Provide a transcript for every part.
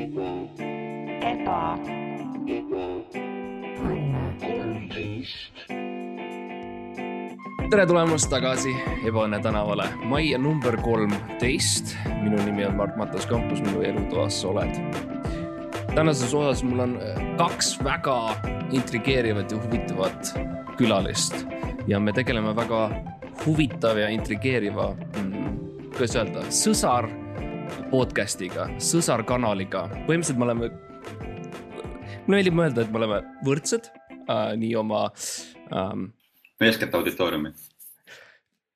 eba, tere tulemast tagasi Ebaõnne tänavale, majja number kolmteist. minu nimi on Mart-Matas Kampus, minu elutoas sa oled. tänases osas mul on äh, kaks väga intrigeerivat ja huvitavat külalist ja me tegeleme väga huvitava ja intrigeeriva, kuidas öelda, sõsar podcast'iga, sõsarkanaliga. põhimõtteliselt me oleme, mulle meeldib mõelda, et me oleme võrdsed äh, nii oma ähm, eeskätt auditooriumi.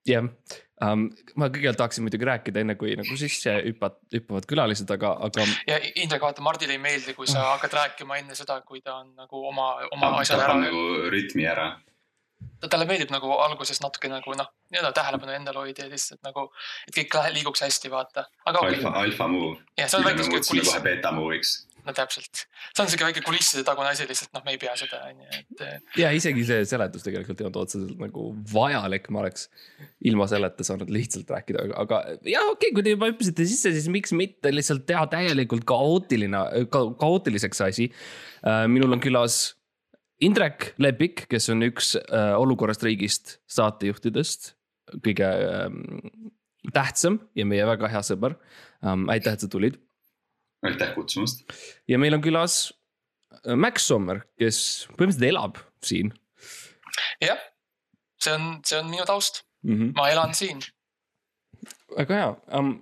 jah um,, ma kõigepealt tahaksin muidugi rääkida, enne kui nagu sisse hüppad, hüppavad külalised, aga, aga ja Indrek, vaata Mardile ei meeldi, kui sa hakkad rääkima enne seda, kui ta on nagu oma, oma asjad ära nagu rütmi ära. talle meeldib nagu alguses natuke nagu noh, nii-öelda tähelepanu endale hoida ja lihtsalt nagu, et kõik liiguks hästi, vaata. aga okei alfa, okay., alfa move. jah, see on väike muutsime kuliss kohe, beeta move'iks. no täpselt. see on siuke väike kulisside tagune asi lihtsalt, noh, me ei pea seda, onju, et eh, ja isegi see seletus tegelikult ei olnud otseselt nagu vajalik, ma oleks ilma selleta saanud lihtsalt rääkida, aga, aga ja okei okay,, kui te juba hüppasite sisse, siis miks mitte lihtsalt teha täielikult kaootiline ka,, kaootiliseks asi. minul on külas Indrek Lepik, kes on üks äh, olukorrast riigist saatejuhtidest, kõige ähm, tähtsam ja meie väga hea sõber ähm,. aitäh, et sa tulid aitäh kutsumast. ja meil on külas äh, Max Sommer, kes põhimõtteliselt elab siin jah, see on, see on minu taust, mm. -hmm. ma elan siin. väga hea um,.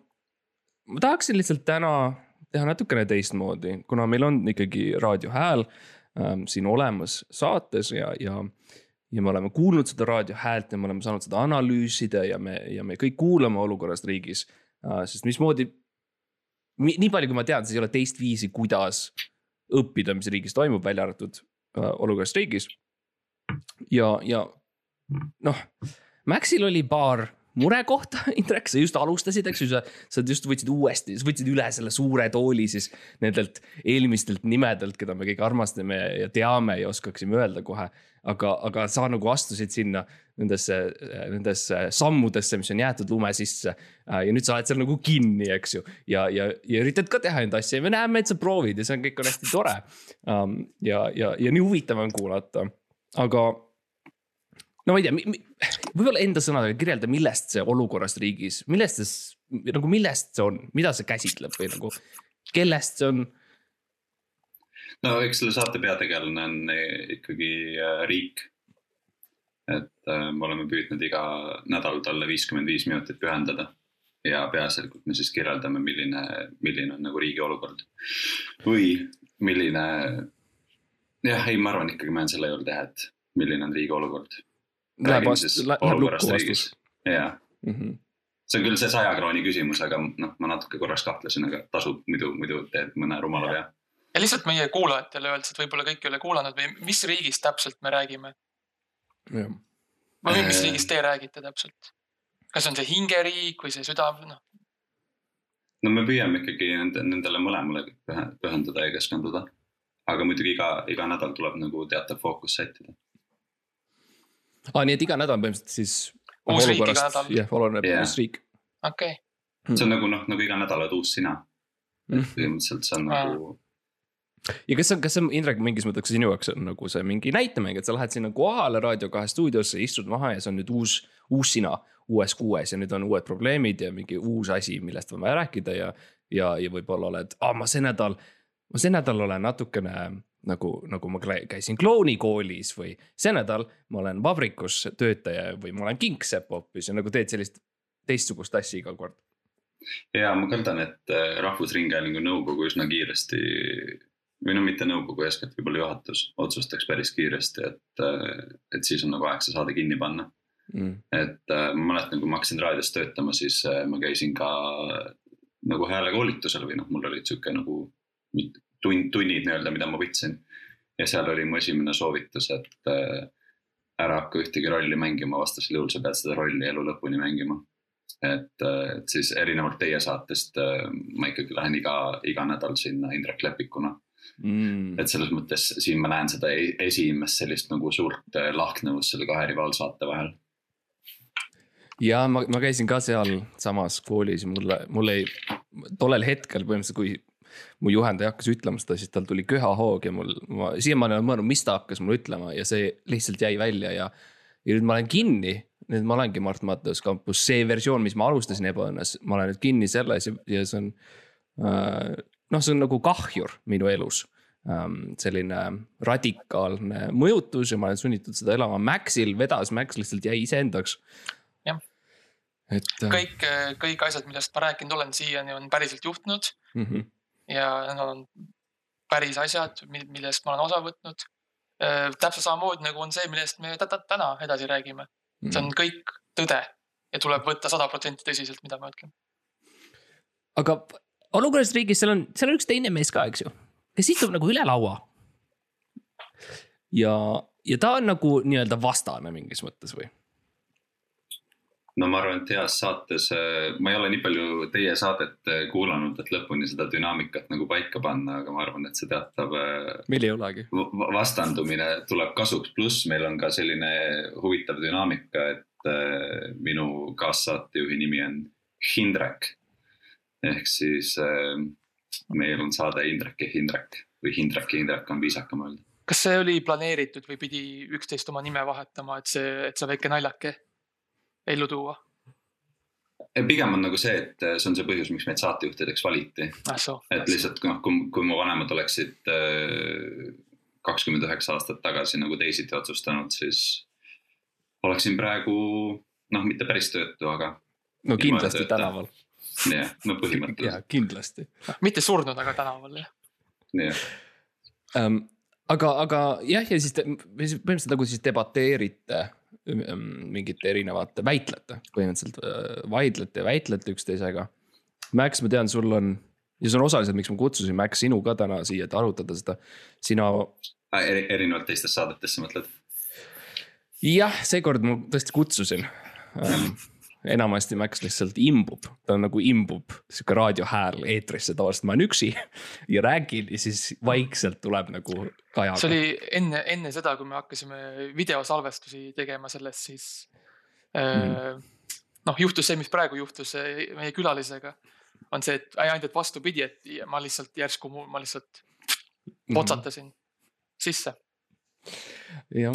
ma tahaksin lihtsalt täna teha natukene teistmoodi, kuna meil on ikkagi raadiohääl um, siin olemas saates ja, ja ja me oleme kuulnud seda raadiohäält ja me oleme saanud seda analüüsida ja me, ja me kõik kuulame olukorrast riigis uh,. sest mismoodi, nii palju, kui ma tean, siis ei ole teist viisi, kuidas õppida, mis riigis toimub, välja arvatud uh, olukorrast riigis. ja, ja noh, Maxil oli paar murekohta, Indrek, sa just alustasid, eks ju, sa, sa just võtsid uuesti, sa võtsid üle selle suure tooli siis nendelt eelmistelt nimedelt, keda me kõik armastame ja teame ja oskaksime öelda kohe. aga, aga sa nagu astusid sinna nendesse, nendesse sammudesse, mis on jäetud lume sisse. ja nüüd sa oled seal nagu kinni, eks ju, ja, ja, ja üritad ka teha enda asja ja me näeme, et sa proovid ja see on, kõik on hästi tore. ja, ja, ja nii huvitav on kuulata, aga no ma ei tea, võib-olla enda sõnadega kirjelda, millest see olukorrast riigis, millest see, nagu millest see on, mida see käsitleb või nagu, kellest see on? no eks selle saate peategelane on eh, ikkagi äh, riik. et äh, me oleme püüdnud iga nädal talle viiskümmend viis minutit pühendada ja peaasjalikult me siis kirjeldame, milline, milline on nagu riigi olukord või milline. jah, ei, ma arvan ikkagi ma jään selle juurde et milline on riigi olukord. Läheb vastu, läheb lukku vastus. jah, Mm -hmm. see on küll see saja krooni küsimus, aga noh, ma natuke korraks kahtlesin, aga tasub muidu, muidu teed mõne rumala vea. ja lihtsalt meie kuulajatele öeldes, et võib-olla kõik ei ole kuulanud või mis riigist täpselt me räägime või mis Äh. riigist te räägite täpselt? kas on see hingeriik või see süda, noh, no me püüame ikkagi nende, nendele mõlemale pühe- pühenduda ja keskenduda. aga muidugi iga, iga nädal tuleb nagu teatav fookus sättida. aa, nii et iga nädal põhimõtteliselt siis. Uus riik iga nädal. jah, oleneb yeah. mis riik. okei see on nagu noh, nagu iga nädal oled uus sina. Mm. põhimõtteliselt see on Aa. nagu, ja kas see on, kas see on, Indrek, mingis mõttes sinu jaoks on nagu see mingi näitemäng, et sa lähed sinna kohale Raadio kahe stuudiosse, istud maha ja see on nüüd uus, uus sina uues kuues ja nüüd on uued probleemid ja mingi uus asi, millest on vaja rääkida ja, ja, ja võib-olla oled, aa, ma see nädal, ma see nädal olen natukene nagu, nagu ma käisin klounikoolis või see nädal ma olen vabrikus töötaja või ma olen kingsepp hoopis ja nagu teed sellist teistsugust asja iga kord. ja ma kardan, et äh, Rahvusringhäälingu nõukogu üsna kiiresti või no mitte nõukogu, eeskätt võib-olla juhatus otsustaks päris kiiresti, et, et siis on nagu aeg see saade kinni panna. Mm. et äh, ma mäletan, kui ma hakkasin raadios töötama, siis äh, ma käisin ka nagu häälekoolitusel või noh, mul olid sihuke nagu tund, tunnid nii-öelda, mida ma võtsin. ja seal oli mu esimene soovitus, et äh, ära hakka ühtegi rolli mängima, vastasel juhul sa pead seda rolli elu lõpuni mängima. et, et siis erinevalt teie saatest äh, ma ikkagi lähen iga, iga nädal sinna Indrek Lepikuna. Mm. et selles mõttes siin ma näen seda e- esimest sellist nagu suurt äh, lahknevust selle kahe rivaalsaate vahel ja ma, ma käisin ka seal samas koolis, mulle, mul ei, tollel hetkel põhimõtteliselt, kui mu juhendaja hakkas ütlema seda, siis tal tuli köhahoog ja mul, ma siiamaani olen mõelnud, mis ta hakkas mulle ütlema ja see lihtsalt jäi välja ja. ja nüüd ma olen kinni, nüüd ma olengi Mart Matteus kampus, see versioon, mis ma alustasin ebaõnnes, ma olen nüüd kinni selles ja, ja see on. noh, see on nagu kahjur minu elus ähm, selline radikaalne mõjutus ja ma olen sunnitud seda elama. Maxil vedas, Max lihtsalt jäi iseendaks. Et. kõik, kõik asjad, millest ma rääkinud olen siiani on päriselt juhtunud Mm -hmm. Ja need on päris asjad, millest ma olen osa võtnud. täpselt samamoodi nagu on see, millest me tä- tä- täna edasi räägime, see on kõik tõde ja tuleb võtta sada protsenti tõsiselt, mida ma ütlen. aga olukorras riigis, seal on, seal on üks teine mees ka, eks ju, kes istub nagu üle laua. ja, ja ta on nagu nii-öelda vastane mingis mõttes või? No ma arvan, et heas saates, ma ei ole nii palju teie saadet äh, kuulanud, et lõpuni seda dünaamikat nagu paika panna, aga ma arvan, et see teatav äh, meil ei olegi. va- vastandumine tuleb kasuks, pluss meil on ka selline huvitav dünaamika, et äh, minu kaassaatejuhi nimi on Hindrek. ehk siis äh, meil on saade Indrek ja Hindrek või Hindrek ja Hindrek on viisakam öelda. kas see oli planeeritud või pidi üksteist oma nime vahetama, et see, et see väike naljake ellu tuua? pigem on nagu see, et see on see põhjus, miks meid saatejuhtideks valiti, ah soo. et lihtsalt noh, kui, kui mu vanemad oleksid kakskümmend üheksa aastat tagasi nagu teisiti otsustanud, siis oleksin praegu noh, mitte päris töötu, aga no kindlasti tänaval. jah, no põhimõtteliselt, kindlasti mitte surnud, aga tänaval jah. jah. ähm,. aga, aga jah, ja siis te põhimõtteliselt nagu siis debateerite mingite erinevate, väitlete põhimõtteliselt äh, vaidlete ja väitlete üksteisega. Max, ma tean, sul on ja see on osaliselt, miks ma kutsusin Max sinu ka täna siia, et arutada seda. sina, Eri, erinevalt teistest saadetest sa mõtled? jah, seekord ma tõesti kutsusin. enamasti Max lihtsalt imbub, ta on nagu imbub sihuke raadiohääl eetrisse, tavaliselt ma olen üksi ja räägin ja siis vaikselt tuleb nagu see kajaga. oli enne, enne seda, kui me hakkasime videosalvestusi tegema sellest, siis mm.. noh, juhtus see, mis praegu juhtus meie külalisega. on see, et ainult, et vastupidi, et ma lihtsalt järsku, ma lihtsalt Mhm. potsatasin sisse. jah,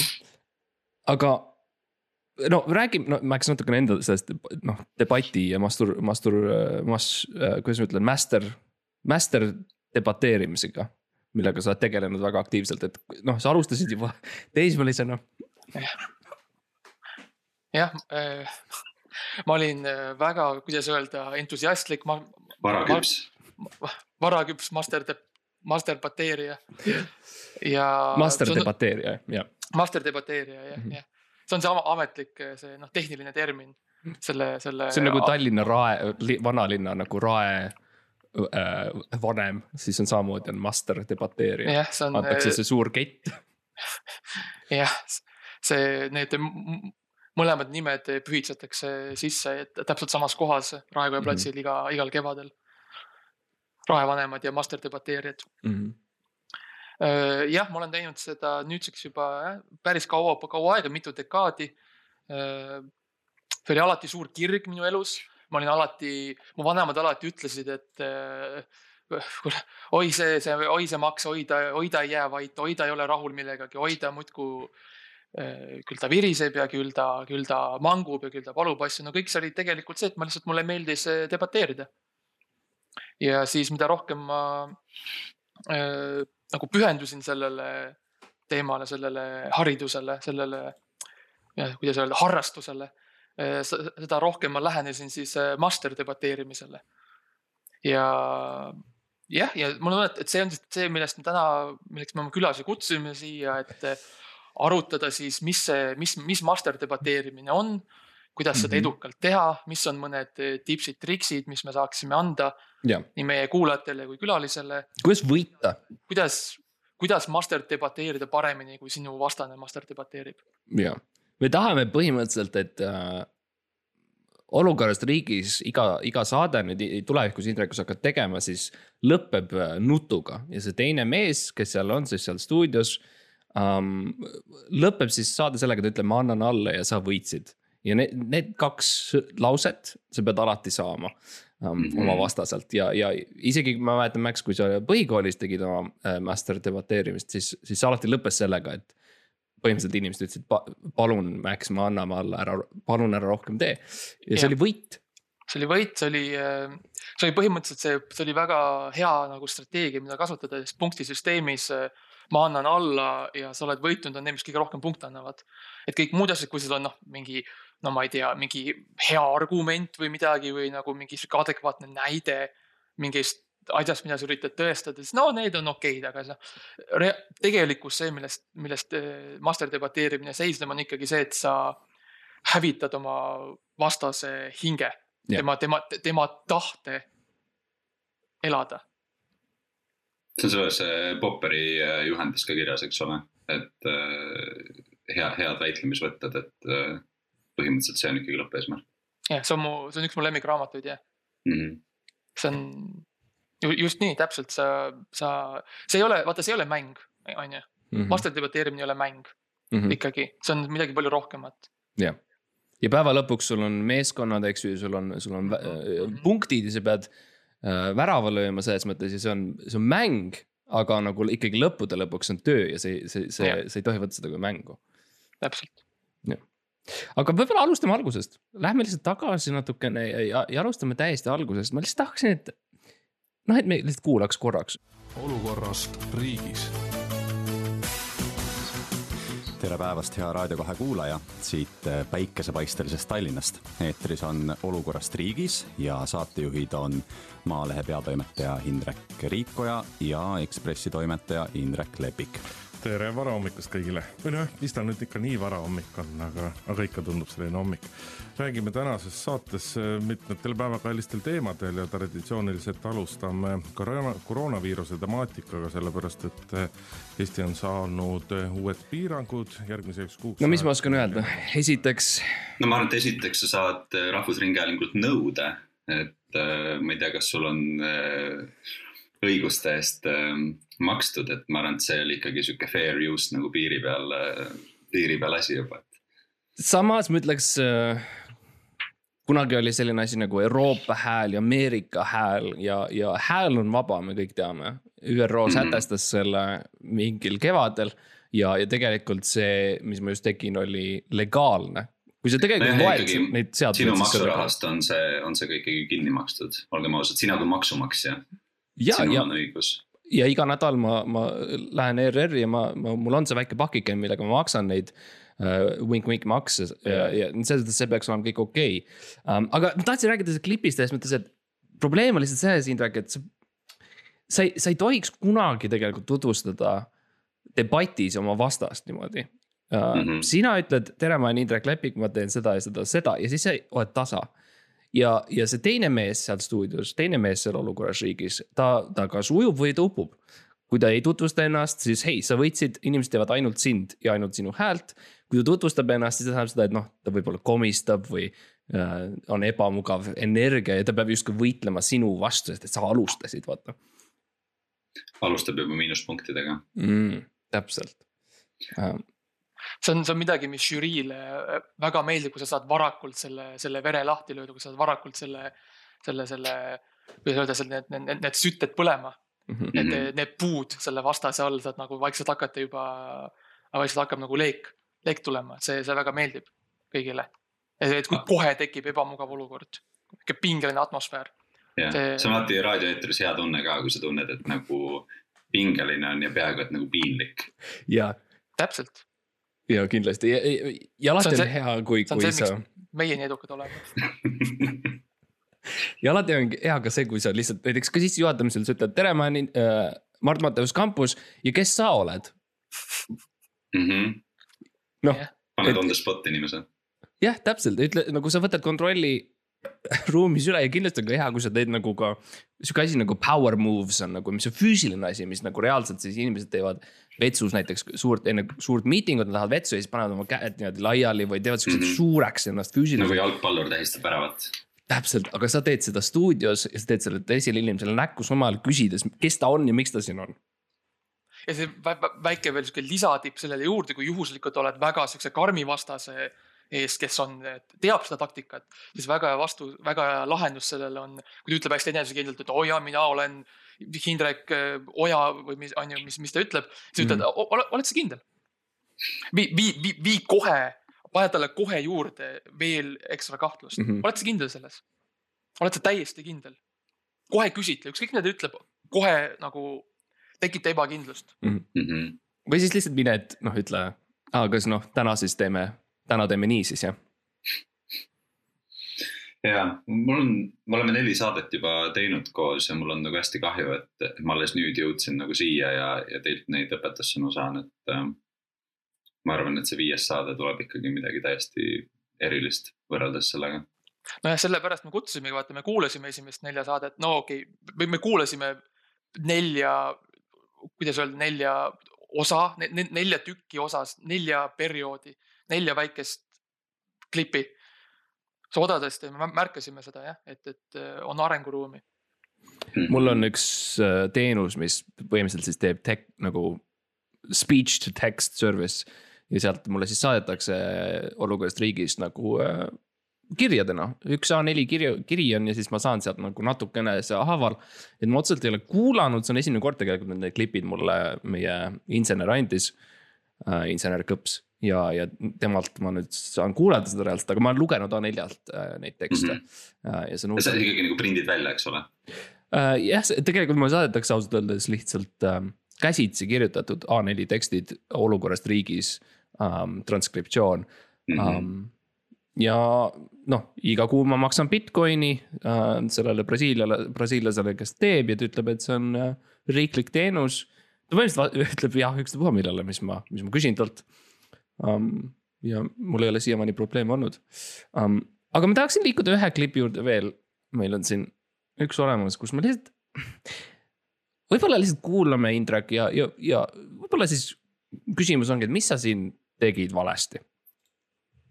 aga no räägime, no ma läks natukene enda sellest noh, debati ja mastur, mastur, mas-, kuidas ma ütlen, master, master debateerimisega. millega sa oled tegelenud väga aktiivselt, et noh, sa alustasid juba teismelisena. jah, ma olin eh, väga, kuidas öelda, entusiastlik, ma varaküps, varaküps master, masterbateerija. ja. Master. debateerija, jah. master debateerija jah, Mhm. jah. See on see ametlik see noh, tehniline termin selle, selle. see on nagu Tallinna rae, vanalinna nagu rae äh, vanem, siis on samamoodi on master debateerija. on antakse see suur kett. jah, see, need mõlemad nimed pühitsetakse sisse täpselt samas kohas Raekoja platsil iga, igal kevadel. raevanemad ja master debateerijad. Mhm. jah, ma olen teinud seda nüüdseks juba jah, päris kaua, kaua aega, mitu dekaadi. see oli alati suur kirg minu elus, ma olin alati, mu vanemad alati ütlesid, et äh, kuule, oi see, see, oi see maks, oi ta, oi ta ei jää vait, oi ta ei ole rahul millegagi, oi ta muudkui. küll ta viriseb ja küll ta, küll ta mangub ja küll ta palub asju, no kõik see oli tegelikult see, et ma lihtsalt, mulle meeldis äh, debateerida. ja siis, mida rohkem ma äh, nagu pühendusin sellele teemale, sellele haridusele, sellele, kuidas öelda, harrastusele. seda rohkem ma lähenesin siis äh, master debateerimisele. ja jah, ja on tunne, et see on see, millest me täna, milleks me oma külalisi kutsusime siia, et äh, arutada siis, mis see, mis, mis master debateerimine on, kuidas seda Mhm. edukalt teha, mis on mõned äh, tipsid, triksid, mis me saaksime anda jah, nii meie kuulajatele kui külalisele kuidas võita kuidas, kuidas master debateerida paremini, kui sinu vastane master debateerib? ja me tahame põhimõtteliselt, et äh, olukorrast riigis iga, iga saade nüüd tulevikus Indrekus hakkad tegema, siis lõpeb äh, nutuga ja see teine mees, kes seal on siis seal stuudios ähm,. lõpeb siis saade sellega, ta ütleb, ma annan alla ja sa võitsid ja need, need kaks lauset sa pead alati saama um, mm -hmm. oma vastaselt ja, ja isegi ma mäletan, Max, kui sa põhikoolis tegid oma äh, master debateerimist, siis, siis see alati lõppes sellega, et põhimõtteliselt inimesed ütlesid pa,, palun, Max, me anname alla, ära, palun ära rohkem tee. ja see ja. oli võit. see oli võit, see oli, see oli põhimõtteliselt see, see oli väga hea nagu strateegia, mida kasutada, sest punktisüsteemis ma annan alla ja sa oled võitnud, on need, mis kõige rohkem punkte annavad. et kõik muud asjad, kui sul on noh, mingi no ma ei tea, mingi hea argument või midagi või nagu mingi sihuke adekvaatne näide mingist asjast, mida sa üritad tõestada, siis no need on okeid, aga see tegelikkus see, millest, millest eh, master debateerimine seisneb, on ikkagi see, et sa hävitad oma vastase hinge, tema, tema, tema tahte elada. see on selles Popperi eh, juhendis ka kirjas, eks ole, et äh, hea, head väitlemisvõtted, et äh, põhimõtteliselt see on ikkagi lõppeesmärk. jah, see on mu, see on üks mu lemmikraamatuid jah mm. -hmm. see on just nii, täpselt sa, sa, see ei ole, vaata, see ei ole mäng, on ju. Mhm. vastaste debateerimine ei ole mäng mm -hmm. ikkagi, see on midagi palju rohkemat. jah, ja päeva lõpuks sul on meeskonnad, eks ju, sul on, sul on mm -hmm. punktid ja sa pead äh, värava lööma selles mõttes ja see on, see on mäng. aga nagu ikkagi lõppude lõpuks on töö ja see, see, see, sa ei tohi võtta seda kui mängu. täpselt. jah aga võib-olla alustame algusest, lähme lihtsalt tagasi natukene ja, ja, ja alustame täiesti algusest, ma lihtsalt tahaksin, et noh, et me lihtsalt kuulaks korraks. olukorrast riigis. tere päevast, hea Raadio kahe kuulaja, siit päikesepaistelisest Tallinnast. eetris on Olukorrast riigis ja saatejuhid on Maalehe peatoimetaja Hindrek Riikoja ja Ekspressi toimetaja Indrek Lepik tere varahommikust kõigile või noh, mis ta nüüd ikka nii varahommik on, aga, aga ikka tundub selline hommik. räägime tänases saates äh, mitmetel päevakajalistel teemadel ja traditsiooniliselt alustame koroona, koroonaviiruse temaatikaga, sellepärast et äh, Eesti on saanud äh, uued piirangud järgmiseks kuuks. no mis ma oskan öelda, esiteks. no ma arvan, et esiteks sa saad Rahvusringhäälingult nõude, et ma ei tea, kas sul on õiguste eest ähm, makstud, et ma arvan, et see oli ikkagi sihuke fair use nagu piiri peal, piiri peal asi juba. samas ma ütleks, äh, kunagi oli selline asi nagu Euroopa hääl ja Ameerika hääl ja, ja hääl on vaba, me kõik teame. ÜRO mm -hmm. sätestas selle mingil kevadel ja, ja tegelikult see, mis ma just tegin, oli legaalne kui sa tegelikult no, loed neid seadusi. sinu maksurahast on see, on see ka ikkagi kinni makstud, olgem ausad, sina kui maksumaksja. Sinul on õigus ja iga nädal ma, ma lähen ERR-i ja ma, ma, mul on see väike pakike, millega ma maksan neid uh, wink-wink makse ja, ja selles mõttes see peaks olema kõik okei okay. um,. aga ma tahtsin rääkida sellest klipist selles mõttes, et probleem on lihtsalt selles, Indrek, et sa, sa ei, sa ei tohiks kunagi tegelikult tutvustada debatis oma vastast niimoodi uh,. Mm -hmm. sina ütled, tere, ma olen Indrek Lepik, ma teen seda ja seda, seda ja siis sa oled tasa ja, ja see teine mees seal stuudios, teine mees seal olukorras riigis, ta, ta kas ujub või ta upub. kui ta ei tutvusta ennast, siis hei, sa võitsid, inimesed teevad ainult sind ja ainult sinu häält. kui ta tutvustab ennast, siis see tähendab seda, et noh, ta võib-olla komistab või äh, on ebamugav energia ja ta peab justkui võitlema sinu vastu, sest et sa alustasid, vaata. alustab juba miinuspunktidega mm,. täpselt uh, see on, see on midagi, mis žüriile äh, väga meeldib, kui sa saad varakult selle, selle vere lahti lööda, kui sa saad varakult selle, selle, selle, kuidas öelda, seal need, need, need sütted põlema mm. -hmm. Need, mhm. need puud selle vastase all saad nagu vaikselt hakata juba, vaikselt hakkab nagu leek, leek tulema, et see, see väga meeldib kõigile. et kui kohe tekib ebamugav olukord, niisugune pingeline atmosfäär. jah see..., see on alati raadioeetris hea tunne ka, kui sa tunned, et nagu pingeline on ja peaaegu et nagu piinlik. ja täpselt ja kindlasti ja, ja alati on, see, on hea, kui, kui see, sa. meie nii edukad oleme ja alati on hea ka see, kui sa lihtsalt näiteks ka sissejuhatamisel sa ütled, tere, ma olen äh, Mart Matteus Campus ja kes sa oled mm -hmm.? noh. paned on the spot inimese. jah, täpselt, ütle nagu sa võtad kontrolli ruumis üle ja kindlasti on ka hea, kui sa teed nagu ka sihuke asi nagu power moves on nagu, mis on füüsiline asi, mis nagu reaalselt siis inimesed teevad vetsus näiteks suurt, enne suurt miitingut, nad tahavad vetsu ja siis panevad oma käed niimoodi laiali või teevad siukseks mm -hmm. suureks ennast füüsiliselt. nagu jalgpallur tähistab väravat. täpselt, aga sa teed seda stuudios ja sa teed selle teisele inimesele näkku samal ajal küsides, kes ta on ja miks ta siin on ja see väike veel sihuke lisatipp sellele juurde, kui juhuslikult oled väga siukse karmi vastase ees, kes on, teab seda taktikat, siis väga hea vastu, väga hea lahendus sellele on, kui ta ütleb hästi enesekindlalt, et oo jaa, mina olen Hindrek äh, Oja või mis on ju, mis, mis ta ütleb, siis ütled mm., oled sa kindel? vii, vii, vii, vii kohe, pane talle kohe juurde veel ekstra kahtlust mm. -hmm. oled sa kindel selles? oled sa täiesti kindel? kohe küsitle, ükskõik mida ta ütleb, kohe nagu tekita ebakindlust. mm. -hmm. või siis lihtsalt mine, et noh, ütle, kas noh, täna siis teeme, täna teeme nii siis jah. ja mul on, me oleme neli saadet juba teinud koos ja mul on nagu hästi kahju, et ma alles nüüd jõudsin nagu siia ja, ja teilt neid õpetussõnu saan, et äh,. ma arvan, et see viies saade tuleb ikkagi midagi täiesti erilist võrreldes sellega. nojah, sellepärast me kutsusimegi, vaata, me kuulasime esimest nelja saadet, no okei okay,, või me kuulasime nelja, kuidas öelda, nelja osa ne,, ne, nelja tükki osas, nelja perioodi, nelja väikest klipi. sodadest ja me märkasime seda jah, et, et äh, on arenguruumi. mul on üks äh, teenus, mis põhimõtteliselt siis teeb tek- nagu speech to text service ja sealt mulle siis saadetakse olukorrast riigist nagu äh, kirjadena, üks A4 kirju, kiri on ja siis ma saan sealt nagu natukene haaval. et ma otseselt ei ole kuulanud, see on esimene kord tegelikult, need klipid mulle meie insener andis äh,, insener Kõps ja, ja temalt ma nüüd saan kuulata seda reaalselt, aga ma olen lugenud A4-lt äh, neid tekste mm. -hmm. ja see on ja sa ikkagi nagu prindid välja, eks ole? Äh, jah, tegelikult mulle saadetakse ausalt öeldes lihtsalt ähm, käsitsi kirjutatud A4 tekstid olukorrast riigis ähm,, transkriptsioon Mhm. ähm,. ja noh, iga kuu ma maksan Bitcoini äh, sellele Brasiiliale, brasiillasele, kes teeb ja ta ütleb, et see on äh, riiklik teenus. ta põhimõtteliselt ütleb jah, ükstapuha millele, mis ma, mis ma küsin talt um,. ja mul ei ole siiamaani probleeme olnud um,. aga ma tahaksin liikuda ühe klipi juurde veel, meil on siin üks olemas, kus me lihtsalt. võib-olla lihtsalt kuulame Indrek ja, ja, ja võib-olla siis küsimus ongi, et mis sa siin tegid valesti?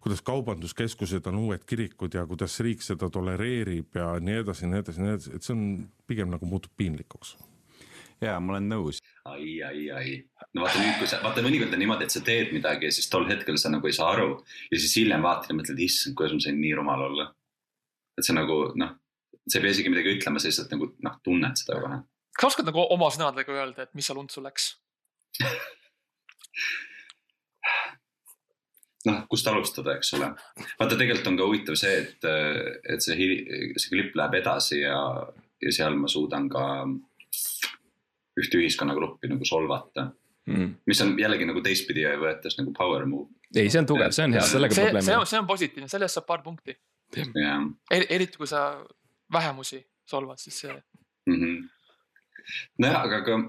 kuidas kaubanduskeskused on uued kirikud ja kuidas riik seda tolereerib ja nii edasi, nii edasi, nii edasi, et see on pigem nagu muutub piinlikuks. ja ma olen nõus, ai, ai, ai. no vaata nüüd, kui sa, vaata mõnikord on niimoodi, et sa teed midagi ja siis tol hetkel sa nagu ei saa aru ja siis hiljem vaatad ja mõtled, issand, kuidas ma sain nii rumal olla. et see nagu noh, sa ei pea isegi midagi ütlema, sa lihtsalt nagu noh, tunned seda kohe. kas sa oskad nagu oma sõnadega öelda, et mis seal untsu läks? noh, kust alustada, eks ole. vaata, tegelikult on ka huvitav see, et, et see, see klipp läheb edasi ja, ja seal ma suudan ka ühte ühiskonnagruppi nagu solvata, Mm. mis on jällegi nagu teistpidi võetes nagu power move. ei, see on tugev, see on hea, sellega see, probleemi see ei on, ole. see on positiivne, selle eest saab paar punkti. jah eriti kui sa vähemusi solvad, siis see, mm -hmm.. nojah, aga ka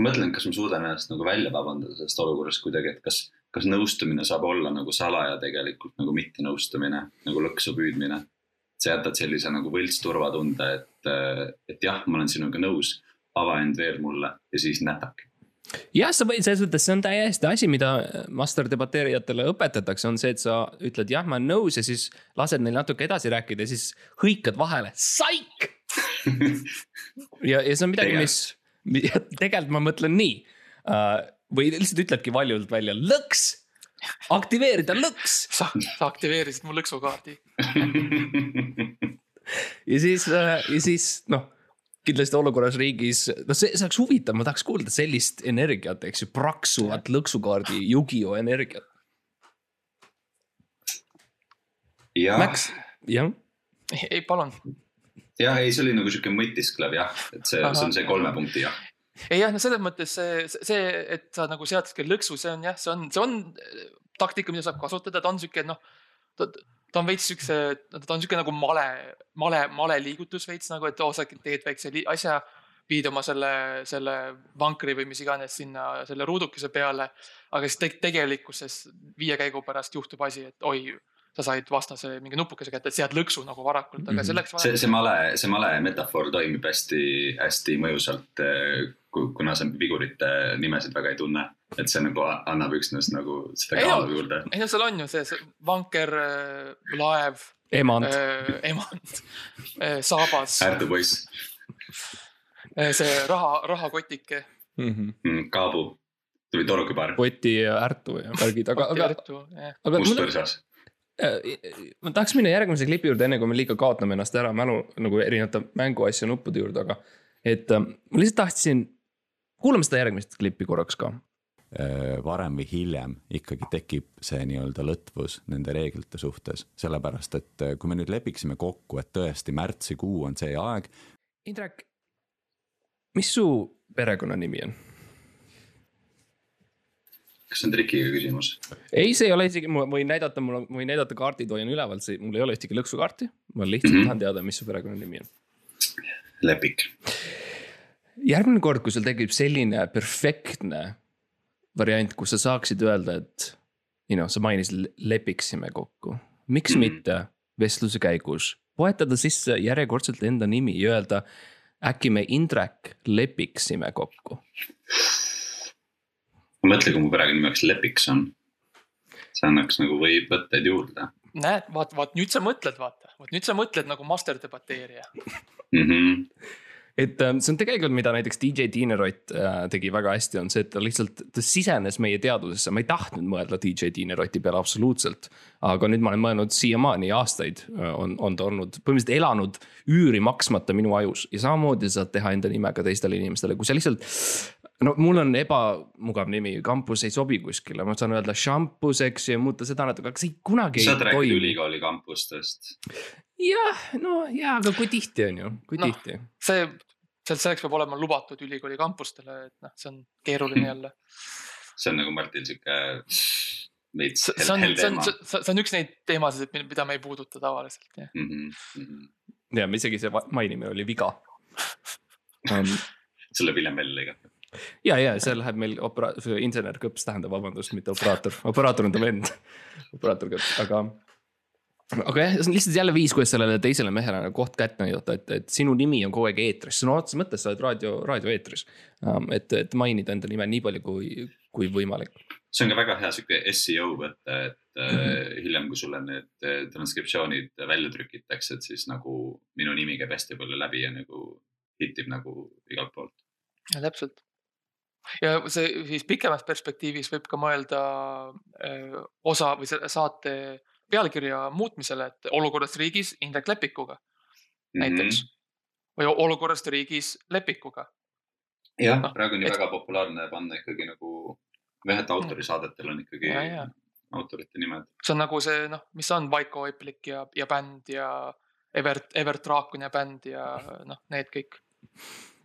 mõtlen, kas ma suudan ennast nagu välja vabandada sellest olukorrast kuidagi, et kas, kas nõustumine saab olla nagu salaja tegelikult nagu mittenõustumine, nagu lõksu püüdmine. sa jätad sellise nagu võlts turvatunde, et, et jah, ma olen sinuga nõus, ava end veel mulle ja siis nätak. jah, sa võid, selles mõttes see on täiesti asi, mida master debateerijatele õpetatakse, on see, et sa ütled jah, ma olen nõus ja siis lased neil natuke edasi rääkida ja siis hõikad vahele, saik. ja, ja see on midagi, mis, tegelikult ma mõtlen nii uh,. või lihtsalt ütledki valjult välja lõks, aktiveerida lõks sa, sa aktiveerisid mu lõksukaardi. ja siis uh,, ja siis noh kindlasti olukorras riigis, no see, see oleks huvitav, ma tahaks kuulda sellist energiat, eks ju, praksuvat lõksukaardi Yugioh! energiat. jah, Max, jah? Ei, palun. jah, ei, see oli nagu sihuke mõtisklev jah, et see, see on see kolme punkti jah. ei jah, no selles mõttes see, see, et sa nagu seadadki lõksu, see on jah, see on, see on taktika, mida saab kasutada, ta on sihuke noh, ta, on veits siukse, ta on sihuke nagu male, male, male liigutus veits nagu, et oo, sa teed väikse asja, viid oma selle, selle vankri või mis iganes sinna selle ruudukese peale. aga siis te tegelikkuses viie käigu pärast juhtub asi, et oi, sa said vastase mingi nupukese kätte, et sead lõksu nagu varakult, aga Mhm. selleks see, see male, see male metafoor toimib hästi-hästi mõjusalt, kuna sa vigurite nimesid väga ei tunne. Et see nagu annab üksnes nagu seda kaalu juurde. ei no seal on ju see, see vanker, laev, emand, emand, saabas, äärdepoiss, see raha, rahakotike, Mhm. Mm, kaabu, või torukübar, Poti ja Ärtu ja värgid, aga, aga, aga must mul, põrsas. äh, ma tahaks minna järgmise klipi juurde, enne kui me liiga kaotame ennast ära mälu nagu erinevate mänguasja nuppude juurde, aga. et äh, ma lihtsalt tahtsin, kuulame seda järgmist klippi korraks ka. Äh, varem või hiljem ikkagi tekib see nii-öelda lõtvus nende reeglite suhtes, sellepärast et äh, kui me nüüd lepiksime kokku, et tõesti märtsikuu on see aeg, Indrek, mis su perekonnanimi on? kas see on trikiga küsimus? ei, see ei ole isegi, ma võin näidata, mul on, ma võin näidata kaardid hoian üleval, see, mul ei ole ühtegi lõksukaarti. ma lihtsalt mm. -hmm. tahan teada, mis su perekonnanimi on. Lepik. järgmine kord, kui sul tekib selline perfektne variant, kus sa saaksid öelda, et. you know, sa mainisid, lepiksime kokku, miks mm mitte vestluse käigus poetada sisse järjekordselt enda nimi ja öelda. äkki me Indrek lepiksime kokku. ma mõtlen, kui mu perekonnanimi oleks Lepikson. see annaks nagu või võtteid juurde näed, vaat, vaat nüüd sa mõtled, vaata, vot nüüd sa mõtled nagu master debateerija. mm. -hmm. Et ähm, see on tegelikult, mida näiteks DJ Tiine Rott äh, tegi väga hästi, on see, et ta lihtsalt, ta sisenes meie teadvusesse, ma ei tahtnud mõelda DJ Tiine Roti peale absoluutselt. aga nüüd ma olen mõelnud siiamaani aastaid äh, on, on ta olnud põhimõtteliselt elanud üüri maksmata minu ajus ja samamoodi saad teha enda nime ka teistele inimestele, kui sa lihtsalt. No mul on ebamugav nimi, kampus ei sobi kuskile, ma saan öelda šampus, eks ju, ja muuta seda natuke, aga see ei kunagi sa ei toimi. ülikooli kampustest. jah, no ja, aga kui tihti on ju, kui Noh, tihti see, seal selleks peab olema lubatud ülikooli kampustele, et noh, see on keeruline jälle. see on nagu Martin sihuke veits see see hell, on, hell see on teema., see on üks neid teemasid, mida me ei puuduta tavaliselt, jah. Mm -hmm. ja isegi see mainimine oli viga um,. see läheb hiljem välja lõigata. ja, ja see läheb meil opera-, insener-kõps tähendab vabandust, mitte operaator, operaator on ta vend, operaator kõps, aga. aga jah, see on lihtsalt jälle viis, kuidas sellele teisele mehele nagu koht kätte näidata, et, et sinu nimi on kogu aeg eetris, sõna otseses mõttes sa oled raadio, raadioeetris um,. et, et mainida enda nime nii palju kui, kui võimalik. see on ka väga hea sihuke seo võte, et mm. -hmm. hiljem, kui sulle need eh, transkriptsioonid välja trükitakse, et siis nagu minu nimi käib hästi palju läbi ja nagu hitib nagu igalt poolt. ja täpselt. Ja see siis pikemas perspektiivis võib ka mõelda öö, osa või selle saate pealkirja muutmisele, et olukorrast riigis Indrek Lepikuga näiteks. või olukorrast riigis Lepikuga. jah Noh,, praegu on ju et- väga populaarne panna ikkagi nagu, jah, et autorisaadetel on ikkagi Ja, ja. autorite nimed. see on nagu see noh, mis on Vaiko Eplik ja, ja bänd ja Evert, Evert Draakon ja bänd ja noh, need kõik.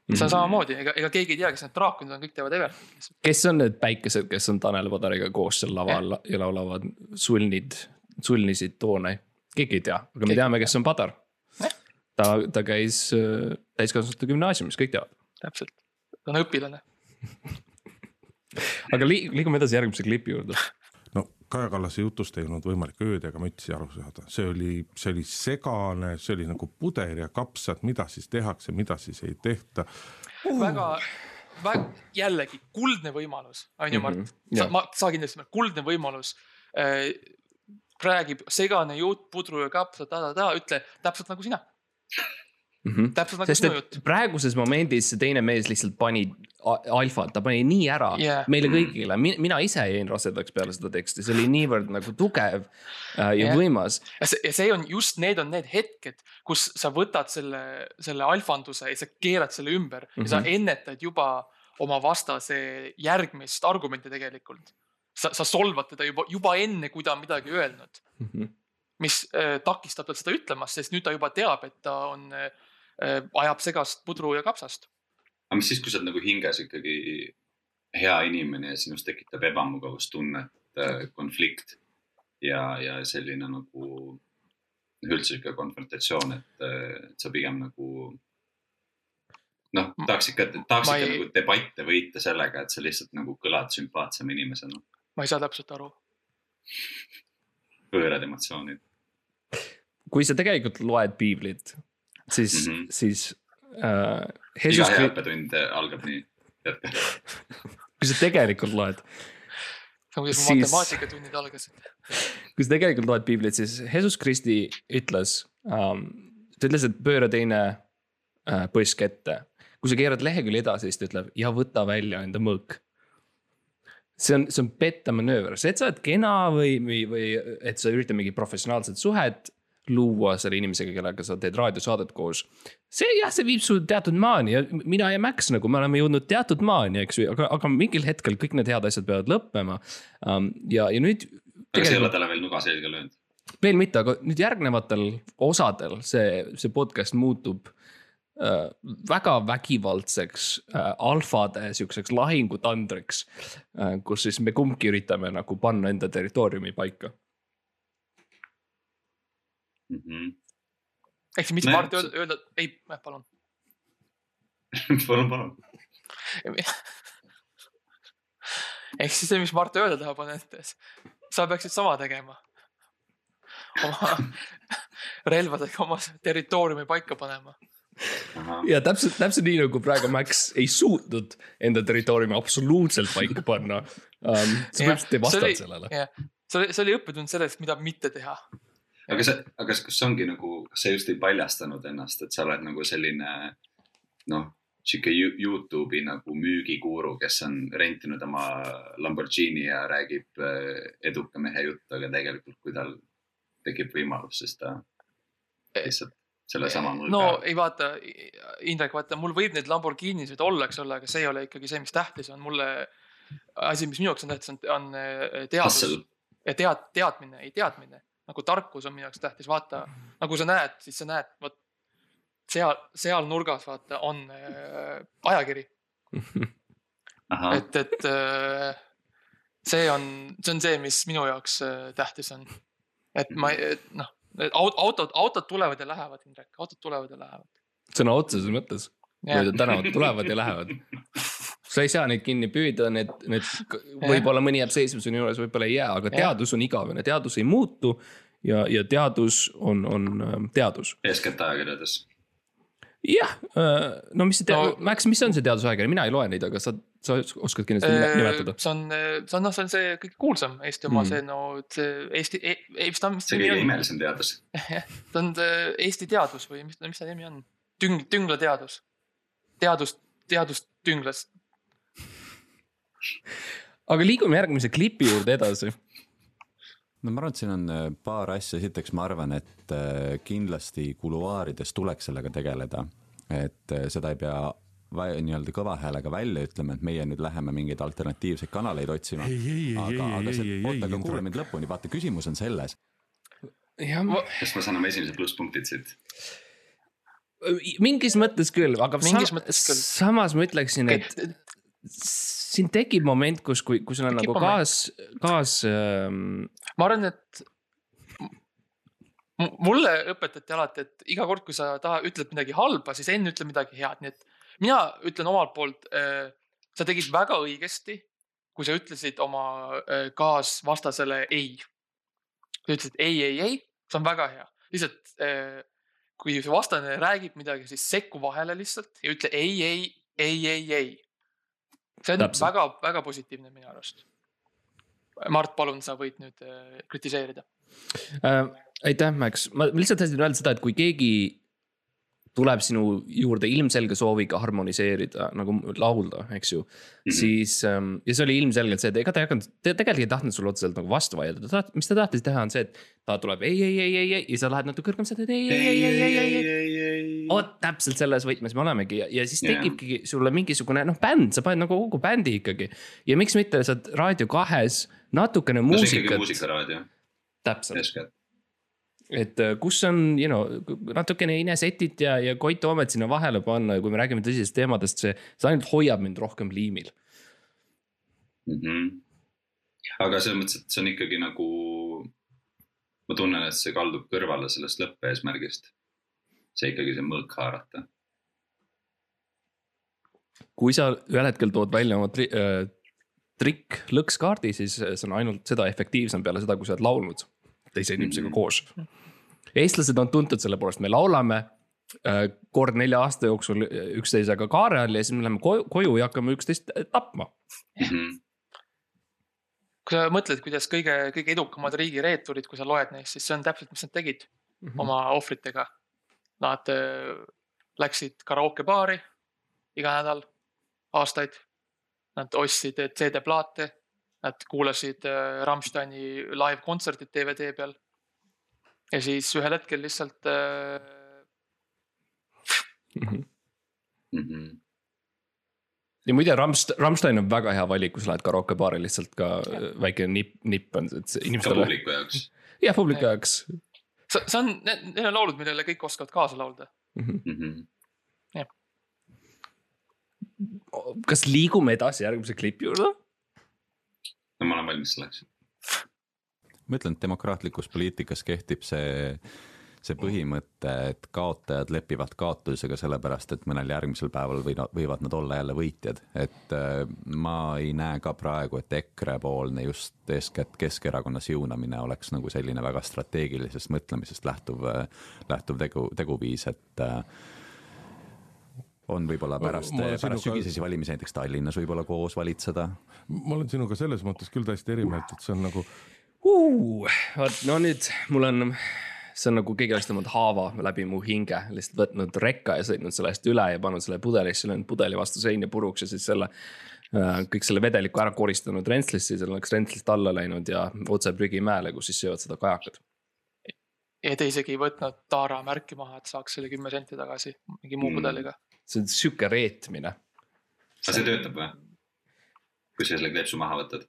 See on samamoodi, ega, ega keegi ei tea, kes need draakonid on, kõik teavad lihtsalt. kes on need päikesed, kes on Tanel Padariga koos seal laval ja laulavad sulnid, sulnisid toone, keegi ei tea, aga me Keegi teame, kes on Padar Jah.. ta, ta käis äh, täiskasvanute gümnaasiumis, kõik teavad. täpselt, ta on õpilane. aga li-, liigume edasi järgmise klipi juurde. Kaja Kallase jutust ei olnud võimalik ööd ega mütsi aru saada, see oli, see oli segane, see oli nagu puder ja kapsad, mida siis tehakse, mida siis ei tehta. väga, väga jällegi kuldne võimalus, on ju Mart Mhm, mm, -hmm. sa ma, sa kindlasti, kuldne võimalus äh,. räägib segane jutt, pudru ja kapsad, ta-ta-ta, ütle täpselt nagu sina, täpselt nagu Mhm. sest sinu jutt praeguses momendis see teine mees lihtsalt pani alfat, ta pani nii ära yeah. meile kõigile, mina ise jäin rasedaks peale seda teksti, see oli niivõrd nagu tugev äh, ja Jah. võimas. ja see, on just need on need hetked, kus sa võtad selle, selle alfanduse ja sa keerad selle ümber mm -hmm. ja sa Mhm. ennetad juba oma vastase järgmist argumenti tegelikult. sa, sa solvad teda juba, juba enne, kui ta on midagi öelnud, mis äh, takistab tal seda ütlemast, sest nüüd ta juba teab, et ta on äh,, ajab segast pudru ja kapsast. aga mis siis, kui sa oled nagu hinges ikkagi hea inimene ja sinust tekitab ebamugavustunnet, konflikt ja, ja selline nagu üldse sihuke konfrontatsioon, et, et sa pigem nagu noh, tahaks ikka, tahaks ikka ei- nagu debatte võita sellega, et sa lihtsalt nagu kõlad sümpaatsema inimesena. ma ei saa täpselt aru. pöörad emotsioonid. kui sa tegelikult loed piiblit, siis mm. -hmm. siis äh, iga Jesus hea Christ, õppetund algab nii, teate. kui sa tegelikult loed, nagu Siis- matemaatikatunnid algasid. kui sa tegelikult loed piiblit, siis Jesus Kristi ütles um,, ta ütles, et pööra teine uh, põsk ette. kui sa keerad lehekülje edasi, siis ta ütleb ja võta välja enda mõõk. see on, see on pettemanööver, see, et sa oled kena või, või, või et sa üritad mingit professionaalset suhet luua selle inimesega, kellega sa teed raadiosaadet koos. see jah, see viib su teatud maani ja mina ja Max nagu me oleme jõudnud teatud maani, eks ju, aga, aga mingil hetkel kõik need head asjad peavad lõppema um,. ja, ja nüüd. aga see ei ole talle veel nuga selga löönud. veel mitte, aga nüüd järgnevatel osadel see, see podcast muutub äh, väga vägivaldseks äh, alfade siukseks lahingutandriks äh,, kus siis me kumbki üritame nagu panna enda territooriumi paika. Mhm. ehk siis mis Nojah, Mart öelda, öelda, ei, palun. palun, palun. ehk siis see, mis Mart öelda tahab, on, et sa peaksid sama tegema. oma relvadega oma territooriumi paika panema. ja täpselt, täpselt nii nagu praegu Max ei suutnud enda territooriumi absoluutselt paika panna um,. sa põhimõtteliselt ei vastanud sellele. see oli, see oli õppetund sellest, mida mitte teha. Aga see, aga kas, see ongi nagu, kas sa just ei paljastanud ennast, et sa oled nagu selline noh, sihuke You- Youtube'i nagu müügikuuru, kes on rentinud oma Lamborghini ja räägib äh, eduka mehe juttu, aga tegelikult, kui tal tekib võimalus, siis ta lihtsalt sellesama mõõga no ei vaata, Indrek, vaata, mul võib neid Lamborghinisid olla, eks ole, aga see ei ole ikkagi see, mis tähtis on. Mulle. asi, mis minu jaoks on tähtis, on, on eh, teadus. Tead, teadmine, ei teadmine nagu tarkus on minu jaoks tähtis, vaata nagu sa näed, siis sa näed, vot seal, seal nurgas vaata on äh, ajakiri, et, et äh, see on, see on see, mis minu jaoks äh, tähtis on. et ma, noh, autod, autod tulevad ja lähevad, Indrek, autod tulevad ja lähevad. sõna otseses mõttes, mööda tänavat tulevad ja lähevad. sa ei saa neid kinni püüda, need, need võib-olla mõni jääb seisma sinu juures, võib-olla ei jää, aga teadus on igavene, teadus ei muutu. ja, ja teadus on, on ähm, teadus. eeskätt ajakirjades. jah, no mis see te- No- Max, mis on see teadusajakiri, mina ei loe neid, aga sa, sa oskad kindlasti nime- nimetada. see on, see on, noh, see on see kõige kuulsam Eesti oma Mm. see, no see Eesti e,, e, mis ta, mis see kõige on? imelisem teadus. ta on see Eesti teadus või mis, mis ta nimi on? Tüng-, tünglateadus. teadus, teadustünglas. Aga liigume järgmise klipi juurde edasi. no ma arvan, et siin on äh, paar asja, esiteks ma arvan, et äh, kindlasti kuluaarides tuleks sellega tegeleda, et äh, seda ei pea nii-öelda kõva häälega välja ütlema, et meie nüüd läheme mingeid alternatiivseid kanaleid otsima. aga, aga see oota, aga ei, kuula mind lõpuni, vaata, küsimus on selles, jah, kas ma saan oma esimesed plusspunktid siit? mingis mõttes küll, aga Mingis sam- mõttes küll. samas ma ütleksin, et siin tekib moment, kus, kui, kui sul on Tekib nagu kaas, kaas ähm, ma arvan, et mulle õpetati alati, et iga kord, kui sa taha, ütled midagi halba, siis enne ütle midagi head, nii et mina ütlen omalt poolt äh,, sa tegid väga õigesti, kui sa ütlesid oma äh, kaasvastasele ei. sa ütlesid ei, ei, ei, see on väga hea, lihtsalt äh, kui su vastane räägib midagi, siis sekku vahele lihtsalt ja ütle ei, ei, ei, ei, ei. See on Täpselt. väga-väga positiivne minu arust. Mart, palun, sa võid nüüd äh, kritiseerida. äh,. aitäh, Max, ma lihtsalt tahtsin öelda seda, et kui keegi tuleb sinu juurde ilmselge sooviga harmoniseerida nagu laulda, eks ju mm, Mhm. -hmm. siis ähm, ja see oli ilmselgelt see, et ega ta ei hakanud, ta tegelikult ei tahtnud sulle otseselt nagu vastu vaielda, ta taht-, mis ta tahtis teha, on see, et ta tuleb ei, ei, ei, ei, ei ja sa lähed natuke kõrgem, sa teed ei, ei, ei, ei, ei, ei, ei. Vot täpselt selles võtmes me olemegi ja, ja siis tekibki sulle mingisugune noh, bänd, sa paned nagu kogu bändi ikkagi. ja miks mitte, sa oled Raadio kahes natukene no muusikat, muusikaraadio, täpselt, et äh, kus on, you know, natukene Inesetit ja, ja Koit Toomet sinna vahele panna ja kui me räägime tõsistest teemadest, see, see ainult hoiab mind rohkem liimil. mm. -hmm. aga selles mõttes, et see on ikkagi nagu, ma tunnen, et see kaldub kõrvale sellest lõppeesmärgist. See ikkagi see mõõk haarata. kui sa ühel hetkel tood välja oma tri, äh, trikk lõkskaardi, siis see on ainult seda efektiivsem peale seda, kui sa oled laulnud teise inimesega Mhm. koos. eestlased on tuntud selle poolest, me laulame äh, kord nelja aasta jooksul üksteisega kaare all ja siis me läheme koju, koju ja hakkame üksteist tapma. Mhm. kui sa mõtled, kuidas kõige, kõige edukamad riigireeturid, kui sa loed neist, siis see on täpselt, mis nad tegid Mhm. oma ohvritega. Nad äh, läksid karaokebaari iga nädal aastaid. Nad ostsid CD-plaate, Nad kuulasid äh, Rammsteini live-kontsertit DVD peal. ja siis ühel hetkel lihtsalt äh, Mhm. Mhm. ja muide, Ramst-, Rammstein on väga hea valik, kui sa lähed karookebaari lihtsalt ka äh, väike nipp, nipp on, et see ka inimestele, publiku jaoks. jah publiku jaoks. see see on, need on laulud, millele kõik oskavad kaasa laulda. Mhm. kas liigume edasi järgmise klipi juurde? no ma olen valmis selleks. ma ütlen, et demokraatlikus poliitikas kehtib see, see põhimõte, et kaotajad lepivad kaotusega sellepärast, et mõnel järgmisel päeval või võivad nad olla jälle võitjad, et äh, ma ei näe ka praegu, et EKRE-poolne just eeskätt Keskerakonna siunamine oleks nagu selline väga strateegilisest mõtlemisest lähtuv, lähtuv tegu, teguviis, et äh, on võib-olla pärast, pärast sinuga- sügisesi valimisi näiteks Tallinnas võib-olla koos valitseda. Ma olen sinuga selles mõttes küll täiesti eri meelt, et see on nagu vot no nüüd mul on, see on nagu keegi oleks tõmmanud haava läbi mu hinge, lihtsalt võtnud rekka ja sõitnud sellest üle ja pannud selle pudelisse, löönud pudeli vastu seina puruks ja siis selle äh, kõik selle vedeliku ära koristanud rentslisse, seal oleks rentslist alla läinud ja otse prügimäele, kus siis söövad seda kajakad. ja ta isegi ei võtnud Taara märki maha, et saaks selle kümme senti tagasi mingi muu Mm. pudeliga. see on sihuke reetmine. aga see töötab või? kui sa selle kleepsu maha võtad?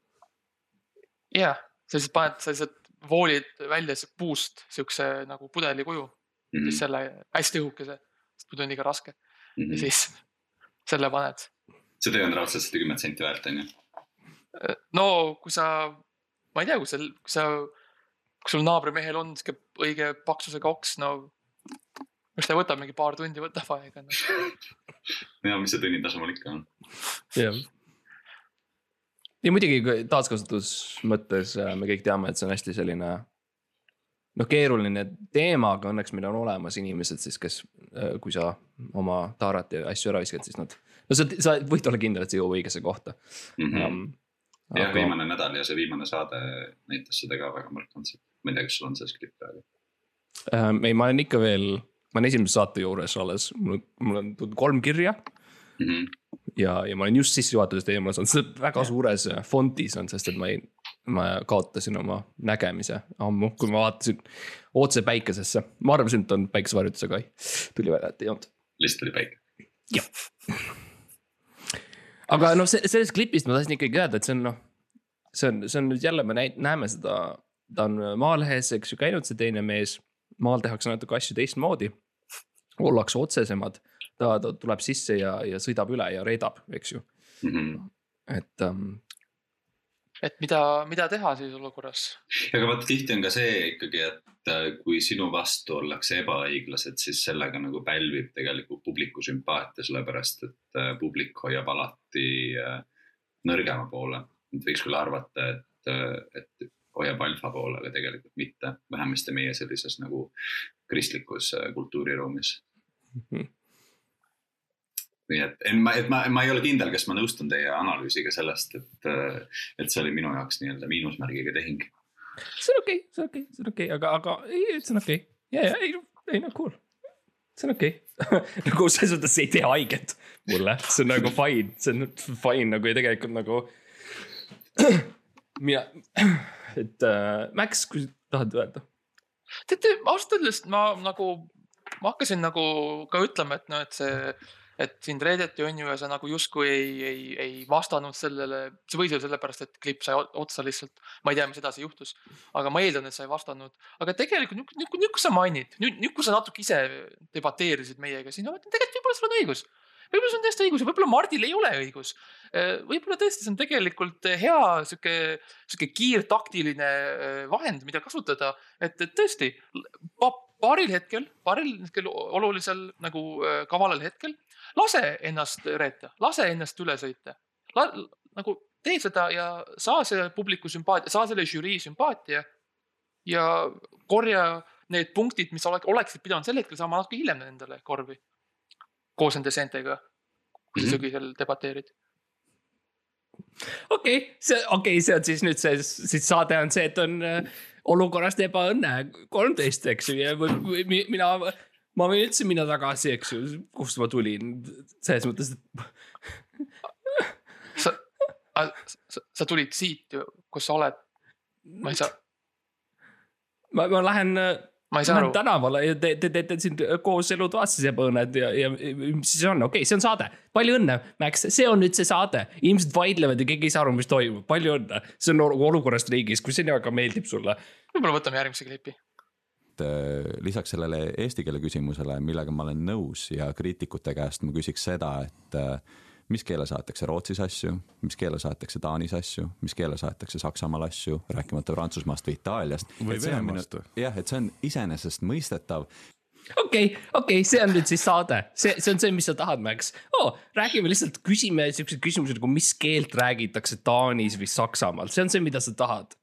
jah, sa lihtsalt paned, sa lihtsalt voolid välja see puust siukse nagu pudeli kuju, Mhm. siis selle hästi õhukese, sest muidu on liiga raske Mhm. ja siis selle paned. see töö on raudselt seda kümmet senti väärt, on ju. no kui sa, ma ei tea, kui sa, kui sa, kui sul naabrimehel on sihuke õige paksusega oks, no eks ta võtab mingi paar tundi, võtab aega no.. ja mis see tunnitasu mul ikka on. jah. Ja muidugi taaskasutus mõttes äh, me kõik teame, et see on hästi selline noh, keeruline teema, aga õnneks meil on olemas inimesed siis, kes, kui sa oma taarat ja asju ära viskad, siis nad, no sa, sa võid olla kindel, et see jõuab õigesse kohta um,. jah, viimane nädal ja see viimane saade näitas seda ka väga markantselt. ma ei tea, kas sul on see skript praegu. ähm, ei, ma olen ikka veel, ma olen esimese saate juures alles, mul, mul on tulnud kolm kirja Mhm. ja, ja ma olen just sissejuhatuses eemale saanud, see väga suures fontis on, sest et ma ei, ma kaotasin oma nägemise ammu, kui ma vaatasin otse päikesesse. ma arvasin, et on päikesevarjutus, aga ei, tuli välja, et ei olnud. lihtsalt oli päike. aga noh, sellest klipist ma tahtsin ikkagi öelda, et see on noh, see on, see on nüüd jälle, me näeme seda, ta on Maalehes, eks ju, käinud see teine mees. maal tehakse natuke asju teistmoodi, ollakse otsesemad, ta, ta tuleb sisse ja, ja sõidab üle ja reedab, eks ju, Mhm. et um, et mida, mida teha siis olukorras? aga vaata, tihti on ka see ikkagi, et äh, kui sinu vastu ollakse ebaõiglased, siis sellega nagu pälvib tegelikult publiku sümpaatia, sellepärast et äh, publik hoiab alati äh, nõrgema poole. et võiks küll arvata, et, et hoiab alfa poole, aga tegelikult mitte, vähemasti meie sellises nagu kristlikus kultuuriruumis. Mhm. Nii et, et ma, et ma, ma ei ole kindel, kas ma nõustun teie analüüsiga sellest, et, et see oli minu jaoks nii-öelda miinusmärgiga tehing. see on okei okay,, see on okei okay,, see on okei okay,, aga, aga ei, see on okei okay.. ja, ja ei, ei no cool, see on okei okay. nagu selles mõttes see ei tee haiget mulle, see on nagu fine, see on fine nagu ja tegelikult nagu. mina, et äh, Max, kui tahad öelda. teate, ausalt öeldes ma nagu, ma hakkasin nagu ka ütlema, et noh, et see, et sind reedeti on ju ja sa nagu justkui ei, ei, ei vastanud sellele, see võis olla sellepärast, et klipp sai otsa lihtsalt. ma ei tea, mis edasi juhtus, aga ma eeldan, et sa ei vastanud, aga tegelikult nüüd, nüüd, nüüd, kui sa mainid, nüüd, nüüd, kui sa natuke ise debateerisid meiega siin, no tegelikult võib-olla sul on õigus võib-olla sul on täiesti õigus ja võib-olla Mardil ei ole õigus. võib-olla tõesti see on tegelikult hea sihuke, sihuke kiirtaktiline eh, vahend, mida kasutada, et, et tõesti paaril hetkel, paaril hetkel olulisel nagu eh, kavalal hetkel lase ennast reeta, lase ennast üle sõita nagu tee seda ja saa see publiku sümpaatia, saa selle žürii sümpaatia ja korja need punktid, mis ole, oleksid pidanud sel hetkel saama natuke hiljem endale korvi koos nende seentega, kui sa Mhm. sügisel debateerid. okei okay,, see, okei okay,, see on siis nüüd see, siis saade on see, et on äh, olukorrast ebaõnne. kolmteist, eks ju, ja või, või mi- mina, ma võin üldse minna tagasi, eks ju, kust ma tulin, selles mõttes, et sa, sa, sa tulid siit ju, kus sa oled, ma ei saa, ma, ma lähen, ma ei saa aru. tänavale ja te, te teete siin koos elutoas sebõõned ja, ja mis siis on, okei okay,, see on saade. palju õnne, Max, see on nüüd see saade, inimesed vaidlevad ja keegi ei saa aru, mis toimub, palju õnne. see on olu- olukorrast riigis, kui see nii väga meeldib sulle. võib-olla võtame järgmise klipi. et äh, lisaks sellele eesti keele küsimusele, millega ma olen nõus ja kriitikute käest ma küsiks seda, et äh, mis keeles aetakse Rootsis asju, mis keeles aetakse Taanis asju, mis keeles aetakse Saksamaal asju, rääkimata Prantsusmaast või Itaaliast. Või Venemaast või? jah, et see on iseenesestmõistetav okei okay,, okei okay,, see on nüüd siis saade, see, see on see, mis sa tahad, Max oh,. räägime lihtsalt, küsime siukseid küsimusi nagu, mis keelt räägitakse Taanis või Saksamaal, see on see, mida sa tahad.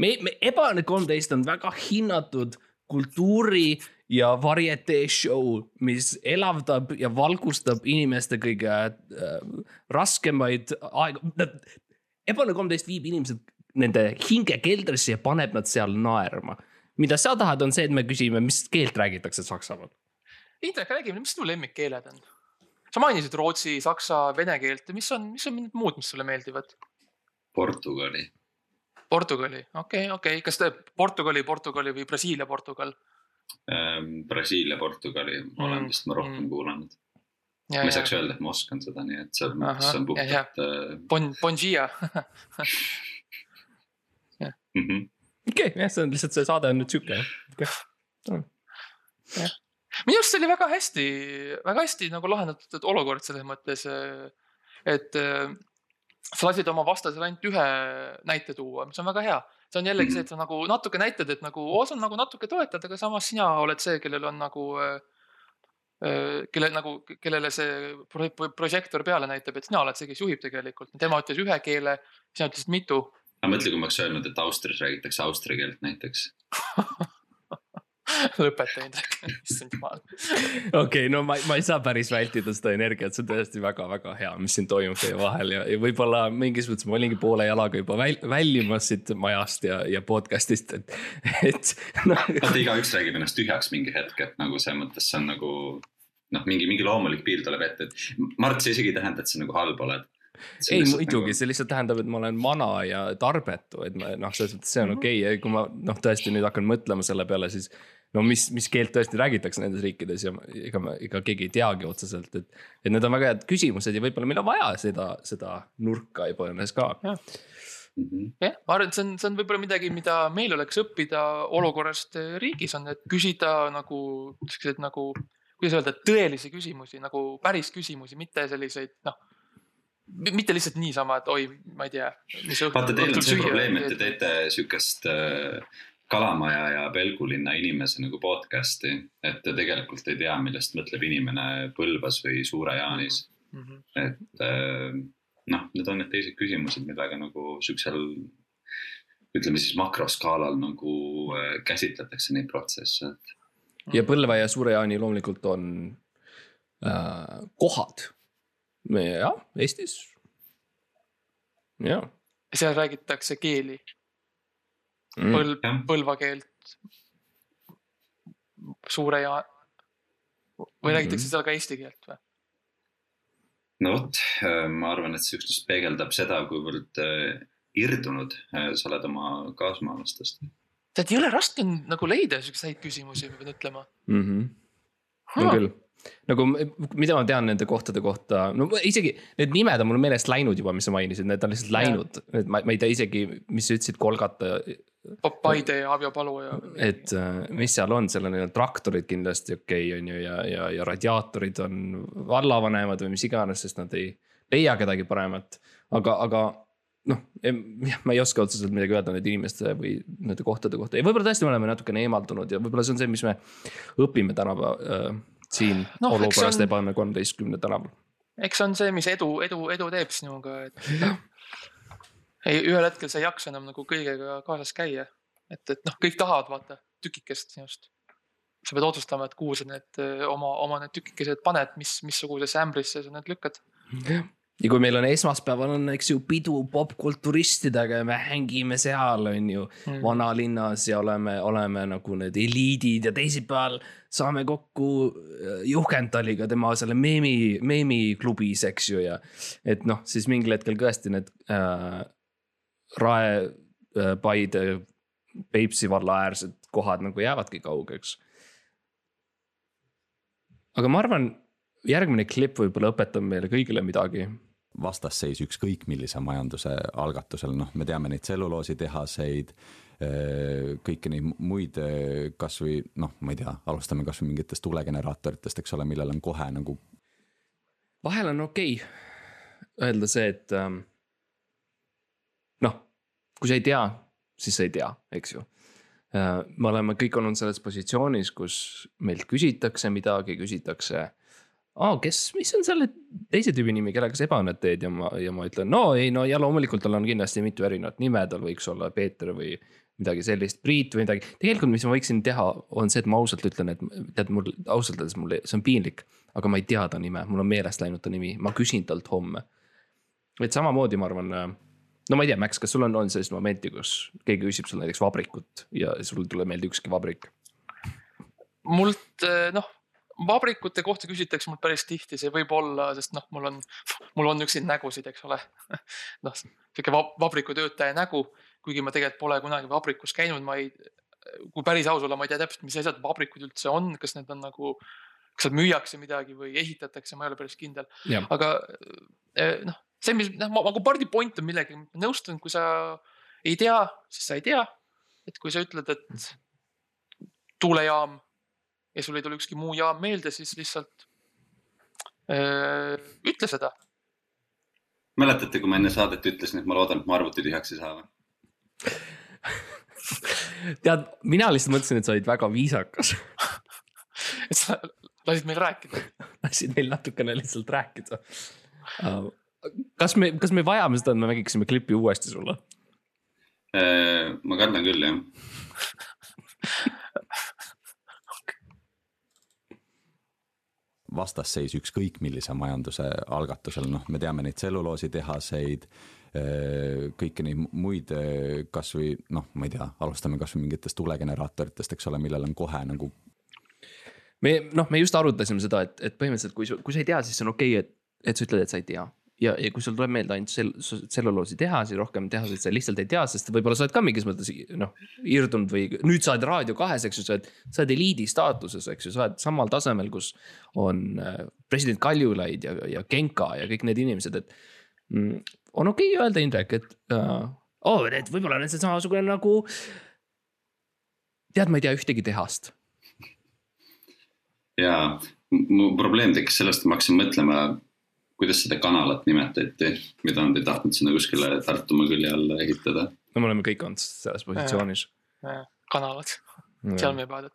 me, me, Ebane kolmteist on väga hinnatud kultuuri ja varietee show, mis elavdab ja valgustab inimeste kõige äh, raskemaid aegu. Ebane kolmteist viib inimesed nende hinge keldrisse ja paneb nad seal naerma. mida sa tahad, on see, et me küsime, mis keelt räägitakse Saksamaal. Indrek, räägi, mis sinu lemmikkeeled on? sa mainisid rootsi, saksa, vene keelt, mis on, mis on mingid muud, mis sulle meeldivad? Portugali. Portugali, okei okay,, okei okay., kas te Portugali, Portugali või Brasiilia, Portugal? Ähm, Brasiilia, Portugali olen Mm, vist ma rohkem mm. kuulanud. ma ei saaks öelda, et ma oskan seda, nii et selles mõttes on puhtalt äh, Bon, bon dia. mhm. okei jah, see on lihtsalt see saade on nüüd sihuke minu arust see oli väga hästi, väga hästi nagu lahendatud olukord selles mõttes, et äh, sa lasid oma vastasele ainult ühe näite tuua, mis on väga hea. See on jällegi see, et sa nagu natuke näitad, et nagu oo, sa nagu natuke toetad, aga samas sina oled see, kellel on nagu äh, äh, kelle nagu, kellele see pro- prožektor peale näitab, et sina oled see, kes juhib tegelikult. tema ütles ühe keele, sina ütlesid mitu. aga mõtle, kui ma oleks öelnud, et Austrias räägitakse austria keelt näiteks. lõpeta, Indrek, issand jumal. okei okay,, no ma, ma ei saa päris vältida seda energiat, see on tõesti väga-väga hea, mis siin toimub teie vahel ja, ja võib-olla mingis mõttes ma olingi poole jalaga juba väl, väljumas siit majast ja, ja podcast'ist, et, et noh. vaata, igaüks räägib ennast tühjaks mingi hetk, et nagu selles mõttes see on nagu noh, mingi, mingi loomulik piir tuleb ette, et Mart, see isegi ei tähenda, et sa nagu halb oled. ei muidugi, see lihtsalt tähendab, et ma olen vana ja tarbetu, et ma noh, selles mõttes see on okei okay. ja kui ma noh, tõesti nüüd hakkan mõtlema selle peale, siis no mis, mis keelt tõesti räägitakse nendes riikides ja ma- ega ma, ega keegi ei teagi otseselt, et. et need on väga head küsimused ja võib-olla meil on vaja seda, seda nurka Ebaõnnes ka. Mhm. jah, ma arvan, et see on, see on võib-olla midagi, mida meil oleks õppida olukorrast eh, riigis on, et küsida nagu siukseid nagu, kuidas öelda, tõelisi küsimusi nagu päris küsimusi, mitte selliseid noh. mitte lihtsalt niisama, et oi, ma ei tea. vaata, teil on see probleem, et te teete siukest äh, Kalamaja ja Pelgulinna inimese nagu podcast'i, et te tegelikult ei tea, millest mõtleb inimene Põlvas või Suure-Jaanis. Mhm. et äh, noh, need on need teised küsimused, millega nagu siuksel ütleme siis makroskaalal nagu äh, käsitletakse neid protsesse, et ja Põlva ja Suure-Jaani loomulikult on äh, kohad. jah, Eestis. ja seal räägitakse keeli, mm.. jah., põlva keelt. suure ja, või räägitakse Mhm. seal ka eesti keelt või? no vot, ma arvan, et see üksteist peegeldab seda, kuivõrd äh, irdunud äh, sa oled oma kaasmaalastest. tead, jõle raske on nagu leida siukseid häid küsimusi, ma pean ütlema. mm. -hmm. on küll, nagu mida ma tean nende kohtade kohta, no ma isegi need nimed on mul meelest läinud juba, mis sa mainisid, need on lihtsalt läinud, et ma, ma ei tea isegi, mis sa ütlesid, Kolgata. Paide ja Avio Palu ja. et äh, mis seal on, seal on need traktorid kindlasti okei okay, on ju ja, ja, ja radiaatorid on vallavanemad või mis iganes, sest nad ei leia kedagi paremat. aga, aga noh, ma ei oska otseselt midagi öelda nende inimeste või nende kohtade kohta ja võib-olla tõesti me oleme natukene eemaldunud ja võib-olla see on see, mis me õpime tänapäeva äh, siin no, see on- ebaõnne kolmeteistkümne tänaval. eks see on see, mis edu, edu, edu teeb sinuga, et. ei, ühel hetkel sa ei jaksa enam nagu kõigega kaasas käia. et, et noh, kõik tahavad vaata tükikest sinust. sa pead otsustama, et kuhu sa need oma, oma need tükikesed paned, mis, missugusesse ämbrisse sa need lükkad. ja kui meil on esmaspäeval on, eks ju, pidu popkulturistidega ja me hängime seal, on ju mm., vanalinnas ja oleme, oleme nagu need eliidid ja teisipäeval saame kokku Juhkentaliga tema selle meemi, meemiklubis, eks ju, ja et noh, siis mingil hetkel tõesti need äh, Rae äh,, Paide, Peipsi valla äärsed kohad nagu jäävadki kaugeks. aga ma arvan järgmine klipp võib-olla õpetab meile kõigile midagi. vastasseis ükskõik millise majanduse algatusel, noh, me teame neid tselluloositehaseid, äh, kõiki neid muid, äh, kasvõi noh, ma ei tea, alustame kasvõi mingitest tulegeneraatoritest, eks ole, millel on kohe nagu. vahel on okei okay öelda see, et ähm, kui sa ei tea, siis sa ei tea, eks ju äh, me oleme kõik olnud selles positsioonis, kus meilt küsitakse midagi, küsitakse aa, kes, mis on selle teise tüübi nimi, kellega sa ebaõnnet teed ja ma, ja ma ütlen, no ei, no ja loomulikult tal on kindlasti mitu erinevat nime, tal võiks olla Peeter või midagi sellist, Priit või midagi. tegelikult, mis ma võiksin teha, on see, et ma ausalt ütlen, et tead mul ausalt öeldes mulle, see on piinlik, aga ma ei tea ta nime, mul on meelest läinud ta nimi, ma küsin talt homme. et samamoodi ma arvan, no ma ei tea, Max, kas sul on olnud sellist momenti, kus keegi küsib sul näiteks vabrikut ja sul ei tule meelde ükski vabrik? mult noh vabrikute kohta küsitakse mul päris tihti, see võib olla, sest noh, mul on, mul on niisuguseid nägusid, eks ole. noh, sihuke vabrikutöötaja nägu, kuigi ma tegelikult pole kunagi vabrikus käinud, ma ei, kui päris aus olla, ma ei tea täpselt, mis asjad vabrikud üldse on, kas need on nagu, kas seal müüakse midagi või ehitatakse, ma ei ole päris kindel. aga eh, noh, see, mis noh, nagu party point on millegi, nõustun, kui sa ei tea, siis sa ei tea. et kui sa ütled, et tuulejaam ja sul ei tule ükski muu jaam meelde, siis lihtsalt öö, äh, ütle seda. mäletate, kui ma enne saadet ütlesin, et ma loodan, et mu arvuti tühjaks ei saa või? tead, mina lihtsalt mõtlesin, et sa olid väga viisakas et sa lasid meil rääkida. lasid meil natukene lihtsalt rääkida. Kas me, kas me vajame seda, et me mängiksime klippi uuesti sulle? Äh, ma kardan küll, jah vastasseis ükskõik millise majanduse algatusel, noh, me teame neid tselluloositehaseid, eh, kõiki neid muid, eh, kasvõi noh, ma ei tea, alustame kasvõi mingitest tulegeneraatoritest, eks ole, millel on kohe nagu. me noh, me just arutasime seda, et, et põhimõtteliselt, kui, kui sa ei tea, siis on okei okay,, et, et sa ütled, et sa ei tea ja, ja kui sul tuleb meelde ainult sel-, tselluloosi tehasi, rohkem tehaseid sa lihtsalt ei tea, sest võib-olla sa oled ka mingis mõttes noh, irdunud või nüüd sa oled Raadio kahes, eks ju, sa oled, sa oled eliidi staatuses, eks ju, sa oled samal tasemel, kus on äh, president Kaljulaid ja, ja Genka ja kõik need inimesed, et mm, on okei okay öelda, Indrek, et uh, oh, et võib-olla on see samasugune nagu. tead, ma ei tea ühtegi tehast. ja mu probleem tekkis sellest, et ma hakkasin mõtlema kuidas seda kanalat nimetati, mida nad ei tahtnud sinna kuskile Tartumaa külje alla ehitada? no me oleme kõik olnud selles positsioonis. kanalad, seal me päädet.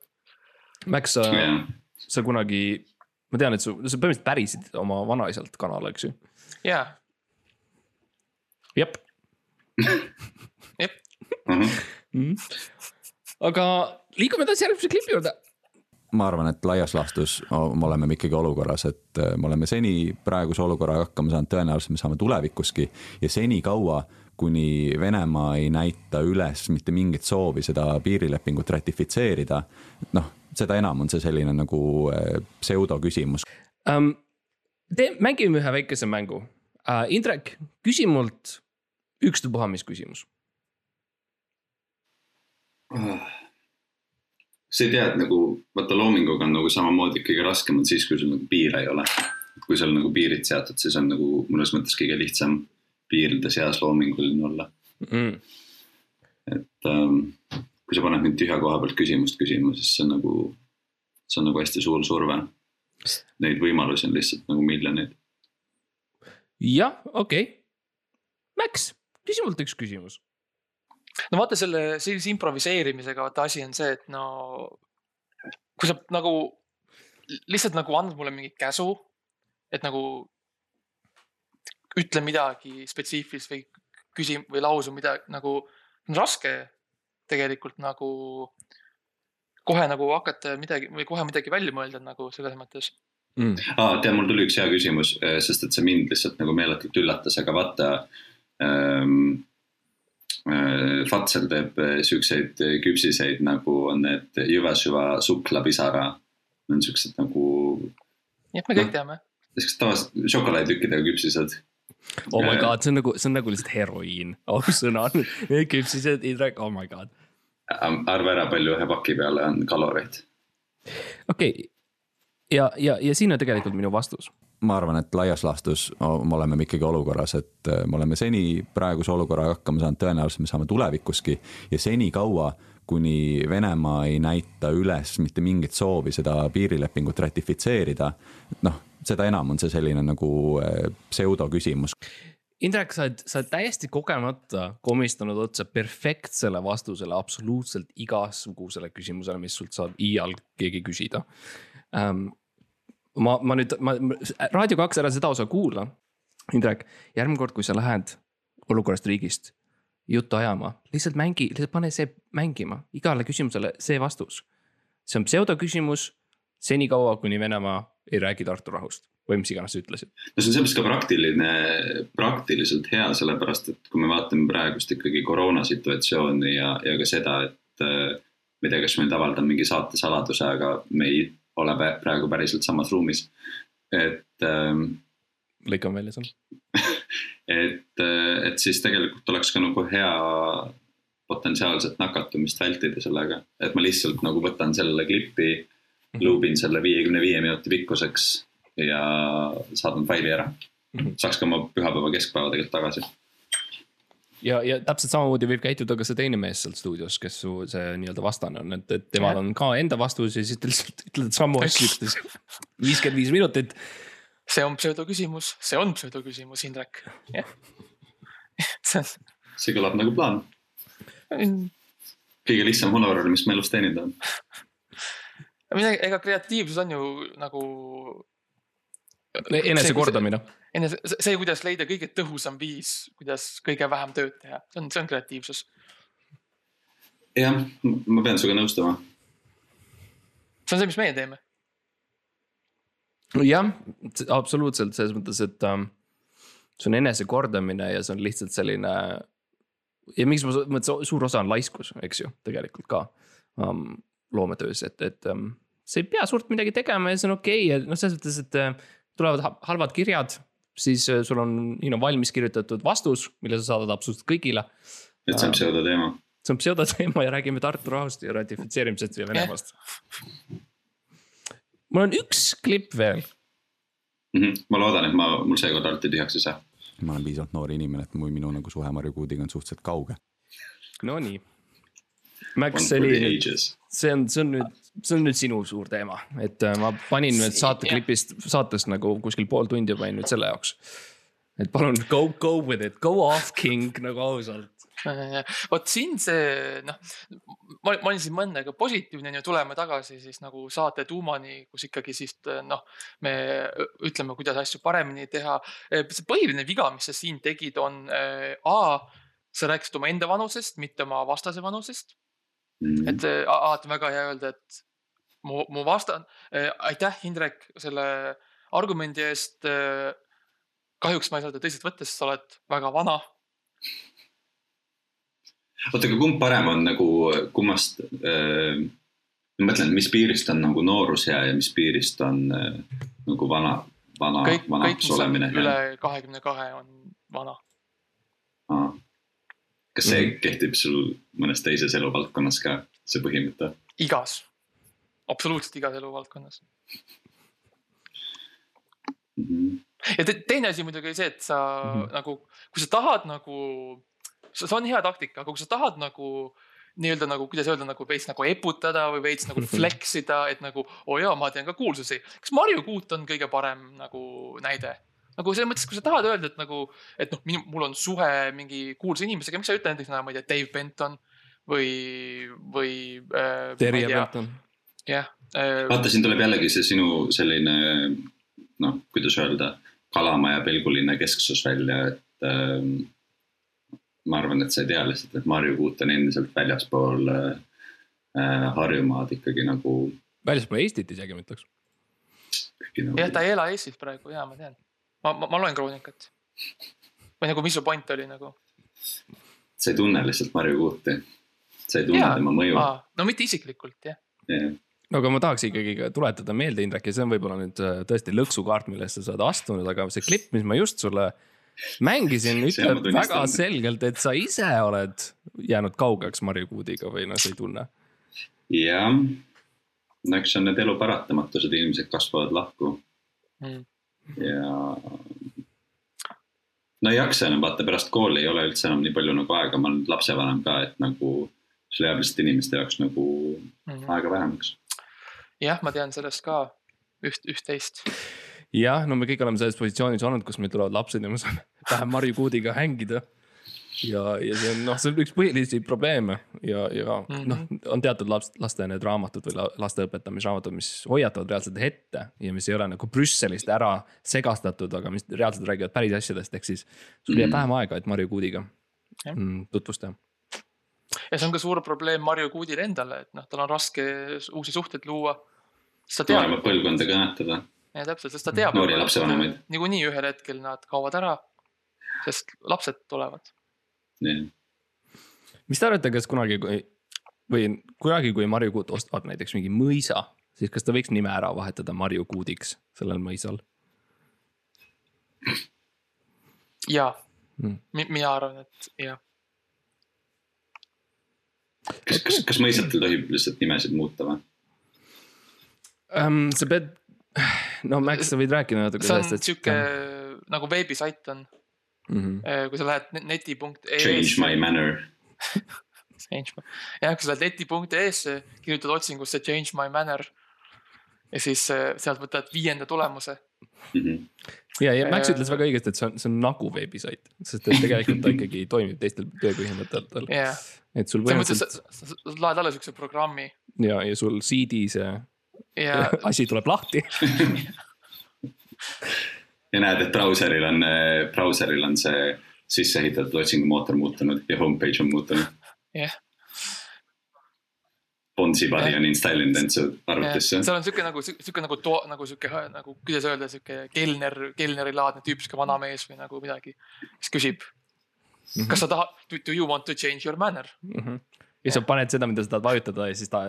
Max, sa, sa kunagi, ma tean, et su, sa põhimõtteliselt pärisid oma vanaisalt kanala, eks ju? jaa. jep. jep. Mhm. aga liigume edasi järgmise klipi juurde ma arvan, et laias laastus me oleme ikkagi olukorras, et äh, me oleme seni praeguse olukorraga hakkama saanud, tõenäoliselt me saame tulevikuski ja senikaua, kuni Venemaa ei näita üles mitte mingit soovi seda piirilepingut ratifitseerida, noh, seda enam on see selline nagu äh, pseudoküsimus um,. tee, mängime ühe väikese mängu uh,. Indrek, küsi mult ükstapuha, mis küsimus uh sa ei tea, et nagu vaata loominguga on nagu samamoodi kõige raskem on siis, kui sul nagu piire ei ole. kui sul nagu piirid seatud, siis on nagu mõnes mõttes kõige lihtsam piiride seas loominguline olla mm.. et ähm, kui sa paned mind tühja koha pealt küsimust küsima, siis see on nagu, see on nagu hästi suur surve. Neid võimalusi on lihtsalt nagu miljoneid. jah, okei okay.. Max, küsi mult üks küsimus no vaata selle sellise improviseerimisega vaata asi on see, et no kui sa nagu lihtsalt nagu annad mulle mingi käsu, et nagu ütle midagi spetsiifilist või küsi või lausu midagi nagu on raske tegelikult nagu kohe nagu hakata midagi või kohe midagi välja mõelda nagu selles mõttes mm.. aa, tead, mul tuli üks hea küsimus, sest et see mind lihtsalt nagu meeletult üllatas, aga vaata ähm,. Fatsel teeb äh, siukseid küpsiseid nagu on need Jyväshyva suklapisara. Need on siuksed nagu, nii et me kõik teame. siuksed tavalised šokolaaditükkidega küpsised. oh my Äh. god, see on nagu, see on nagu lihtsalt heroiin, ausõna. Need küpsised, Indrek, oh my god. arva ära, palju ühe paki peale on kaloreid. okei okay., ja, ja, ja siin on tegelikult minu vastus. Ma arvan, et laias laastus me oleme ikkagi olukorras, et äh, me oleme seni praeguse olukorraga hakkama saanud, tõenäoliselt me saame tulevikuski ja senikaua, kuni Venemaa ei näita üles mitte mingit soovi seda piirilepingut ratifitseerida, noh, seda enam on see selline nagu äh, pseudoküsimus. Indrek, sa oled, sa oled täiesti kogemata komistanud otsa perfektsele vastusele absoluutselt igasugusele küsimusele, mis sult saab iial keegi küsida um,. ma, ma nüüd, ma, Raadio kaks, ära seda osa kuula. Indrek, järgmine kord, kui sa lähed olukorrast riigist juttu ajama, lihtsalt mängi, lihtsalt pane see mängima, igale küsimusele see vastus. see on pseudoküsimus senikaua, kuni Venemaa ei räägi Tartu rahust või mis iganes sa ütlesid. no see on selles mõttes ka praktiline, praktiliselt hea, sellepärast et kui me vaatame praegust ikkagi koroonasituatsiooni ja, ja ka seda, et äh, ma ei tea, kas ma nüüd avaldan mingi saate saladuse, aga me ei ole praegu päriselt samas ruumis. et ähm, lõikame välja selle. et, et siis tegelikult oleks ka nagu hea potentsiaalset nakatumist vältida sellega, et ma lihtsalt nagu võtan selle klipi, luubin selle viiekümne viie minuti pikkuseks ja saadan faili ära. Mhm. saaks ka oma pühapäeva keskpäeva tegelikult tagasi. ja, ja täpselt samamoodi võib käituda ka see teine mees seal stuudios, kes su see nii-öelda vastane on, et, et temal on ka enda vastus ja siis te lihtsalt ütlete samu asju, ütles viiskümmend viis minutit. see on pseudoküsimus, see on pseudoküsimus, Indrek, jah. see see kõlab nagu plaan, on, kõige lihtsam honorar, mis ma elus teeninud olen. midagi, ega kreatiivsus on ju nagu. enesekordamine. enese, see, kuidas leida kõige tõhusam viis, kuidas kõige vähem tööd teha, see on, see on kreatiivsus. jah, ma pean sinuga nõustuma. see on see, mis meie teeme. jah, absoluutselt selles mõttes, et um, see on enesekordamine ja see on lihtsalt selline. ja miks ma mõtlen, suur osa on laiskus, eks ju, tegelikult ka um, loometöös, et, et um, sa ei pea suurt midagi tegema ja see on okei okay. ja noh, selles mõttes, et äh, tulevad ha- halvad kirjad, siis äh, sul on, siin on valmis kirjutatud vastus, mille sa saadad absoluutselt kõigile. et see on pseudoteema. see on pseudoteema ja räägime Tartu rahust ja ratifitseerimisest ja Venemaast. mul on üks klipp veel Mhm. ma loodan, et ma, mul seekord alati tühjaks ei saa. ma olen piisavalt noor inimene, et mu minu nagu suhe Marju Kuudiga on suhteliselt kauge. Nonii. Max, see oli, see on, see on nüüd, see on nüüd sinu suur teema, et äh, ma panin nüüd saateklipist, saatest nagu kuskil pool tundi panin nüüd selle jaoks. et palun go, go with it, go off king nagu ausalt. vot siin see noh, ma ma olin siin mõnda aega positiivne on ju, tuleme tagasi siis nagu saate tuumani, kus ikkagi siis noh, me ütleme, kuidas asju paremini teha. see põhiline viga, mis sa siin tegid, on äh, A, sa rääkisid oma enda vanusest, mitte oma vastase vanusest. Mhm. et äh, alati on väga hea öelda, et mu, mu vasta- äh,, aitäh, Indrek, selle argumendi eest äh,. kahjuks ma ei saa teda tõsiselt võtta, sest sa oled väga vana oota, aga kumb parem on nagu kummast äh,, ma mõtlen, mis piirist on nagu noorusea ja mis piirist on äh, nagu vana, vana, vanaks olemine. üle kahekümne kahe on vana. Kas see Mhm. mm. kehtib sul mõnes teises eluvaldkonnas ka, see põhimõte? igas, absoluutselt igas eluvaldkonnas. Mhm. ja te, teine asi muidugi oli see, et sa mm Mhm. -hmm. nagu, kui sa tahad nagu, see on hea taktika, aga kui sa tahad nagu nii-öelda nagu, kuidas öelda, nagu veits nagu eputada või veits nagu flex ida, et nagu oo oh jaa, ma tean ka kuulsusi. kas Marju Kuut on kõige parem nagu näide? Nagu selles mõttes, kui sa tahad öelda, et nagu, et noh, minu, mul on suhe mingi kuulsa inimesega, miks sa ei ütle näiteks, ma ei tea, Dave Benton või, või äh,. Terje Benton. jah äh,, vaata, siin tuleb jällegi see sinu selline noh, kuidas öelda, kalamaja pilguline kesksus välja, et ähm, ma arvan, et sa ei tea lihtsalt, et Marju Kuut on endiselt väljaspool äh, Harjumaad ikkagi nagu väljaspool Eestit isegi ma ütleks. jah, ta ei ela Eestis praegu ja ma tean. ma, ma, ma loen kroonikat. või nagu, mis su point oli nagu? sa ei tunne lihtsalt Marju Kuuti. sa ei tunne Jaa, tema mõju. no mitte isiklikult jah. no aga ma tahaks ikkagi ka tuletada meelde, Indrek, ja see on võib-olla nüüd äh, tõesti lõksukaart, millest sa oled astunud, aga see klipp, mis ma just sulle mängisin, ütleb väga selgelt, et sa ise oled jäänud kaugeks Marju Kuudiga või noh, sa ei tunne. jah, no eks see on need elu paratamatused, inimesed kasvavad lahku Mm. ja. no ei jaksa enam, vaata pärast kooli ei ole üldse enam nii palju nagu aega, ma olen lapsevanem ka, et nagu sul jääb lihtsalt inimeste jaoks nagu aega vähemaks. jah, ma tean sellest ka üht, üht-teist. jah, no me kõik oleme selles positsioonis olnud, kus meil tulevad lapsed ja me saame vähem Marju Kuudiga hängida. ja, ja see on noh, see on üks põhilisi probleeme ja, ja Mhm. noh, on teatud laps, laste need raamatud või la- laste õpetamisraamatud, mis hoiatavad reaalselt ette ja mis ei ole nagu Brüsselist ära segastatud, aga mis reaalselt räägivad päris asjadest, ehk siis sul jääb Mhm. vähem aega, et Marju Kuudiga Jah. mm, tutvust teha. ja see on ka suur probleem Marju Kuudile endale, et noh, tal on raske uusi suhteid luua. teab, põlvkonda kõnetada. ja täpselt, sest ta teab. Noori lapsevanemaid. niikuinii ühel hetkel nad kaovad ära, sest lapsed tulevad. Mis te arvate, kas kunagi, kui või kunagi, kui Marju Kuut ostab näiteks mingi mõisa, siis kas ta võiks nime ära vahetada Marju Kuudiks sellel mõisal? ja Mm. mi, mina arvan, et jah, kas, kas, kas mõisatel tohib lihtsalt nimesid muuta või? um,. sa pead, no Max, sa võid rääkida natuke see on sellest, et. sihuke nagu veebisait on, mm. -hmm. kui sa lähed net- neti.ee. Change my manner. Change my, jah, kui sa lähed neti.ee-sse, kirjutad otsingusse change my manner. ja siis äh, sealt võtad viienda tulemuse. Mhm. ja, ja Max Äh, ütles väga õigesti, et see on, see on nagu veebisait, sest et tegelikult ta ikkagi toimib teistel tööpõhimõtetel. jah, et sul mõttes, sa, põhimõtteliselt sa, sa laed alla siukse programmi ja, ja sul CD see ja asi tuleb lahti. ja näed, et brauseril on, brauseril on see sisse ehitatud otsingumootor muutunud ja homepage on muutunud. jah, Bonzi body on installinud end su arvutisse. seal on siuke nagu, siuke nagu to, nagu siuke nagu kuidas öelda, siuke kelner, kelneri laadne tüüp, siuke vanamees või nagu midagi. kes küsib, kas sa tahad, do you want to change your manner? Mhm. Ja sa paned seda, mida sa tahad vajutada ja siis ta,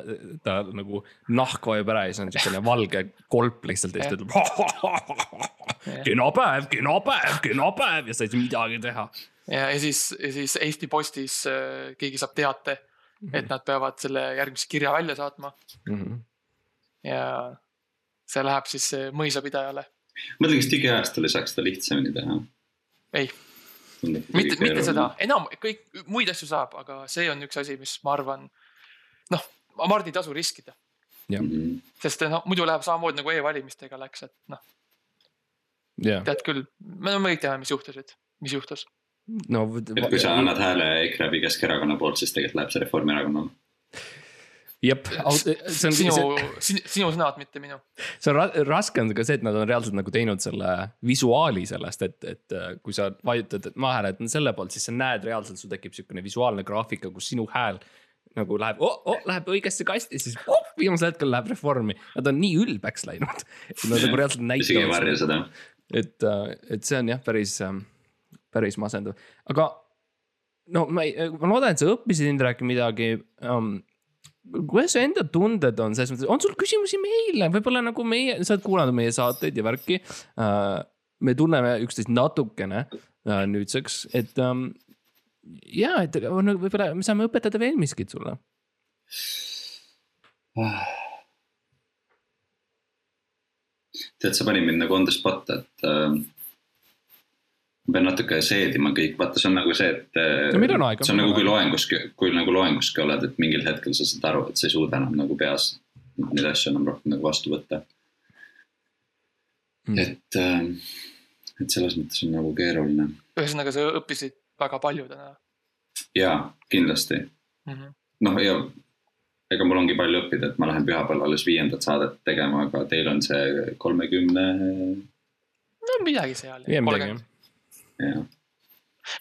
ta nagu nahk vajub ära ja siis on siukene valge kolp lihtsalt ja siis ta ütleb. kena päev, kena päev, kena päev ja sa ei saa midagi teha. ja, ja siis, ja siis Eesti Postis äh, keegi saab teate, et nad peavad selle järgmise kirja välja saatma Mhm. ja see läheb siis äh, mõisapidajale. mõtle, kas digiajastul ei saaks seda lihtsamini teha? ei, mitte, mitte seda, enam kõik muid asju saab, aga see on üks asi, mis ma arvan, noh, Mart ei tasu riskida, Mhm. sest noh, muidu läheb samamoodi nagu e-valimistega läks, et noh, tead küll, me, me kõik teame, mis juhtusid, mis juhtus. no. et kui sa annad hääle EKRE või Keskerakonna poolt, siis tegelikult läheb see Reformierakonnale. jep, see on, sinu sinu sõnad, mitte minu. see on ra raske on ka see, et nad on reaalselt nagu teinud selle visuaali sellest, et, et äh, kui sa vajutad, et ma hääletan selle poolt, siis sa näed reaalselt, sul tekib siukene visuaalne graafika, kus sinu hääl nagu läheb oh,, oh, läheb õigesse kasti, siis oh, viimasel hetkel läheb reformi. Nad on nii ülbeks läinud. Nad nagu reaalselt isegi ei varja näitavad, seda. et, et see on jah, päris, päris masendav, aga no ma ei, ma loodan, et sa õppisid Indrek midagi um,. Kuidas su enda tunded on selles mõttes, on sul küsimusi meile, võib-olla nagu meie, sa oled kuulanud meie saateid ja värki uh,. me tunneme üksteist natukene uh, nüüdseks, et um, ja, et on- võib-olla me saame õpetada veel miskit sulle. tead, sa panid mind nagu on the spot, et äh, ma pean natuke seedima kõik, vaata, see on nagu see, et äh, No meil on aega, see on nagu on kui aega. loenguski, kui nagu loenguski oled, et mingil hetkel sa saad aru, et sa ei suuda enam nagu peas neid asju enam rohkem nagu vastu võtta Mm. et äh,, et selles mõttes on nagu keeruline ühesõnaga, sa õppisid väga palju täna ja kindlasti mm. -hmm. noh, ja ega mul ongi palju õppida, et ma lähen pühapäeval alles viiendat saadet tegema, aga teil on see kolmekümne no midagi seal. ja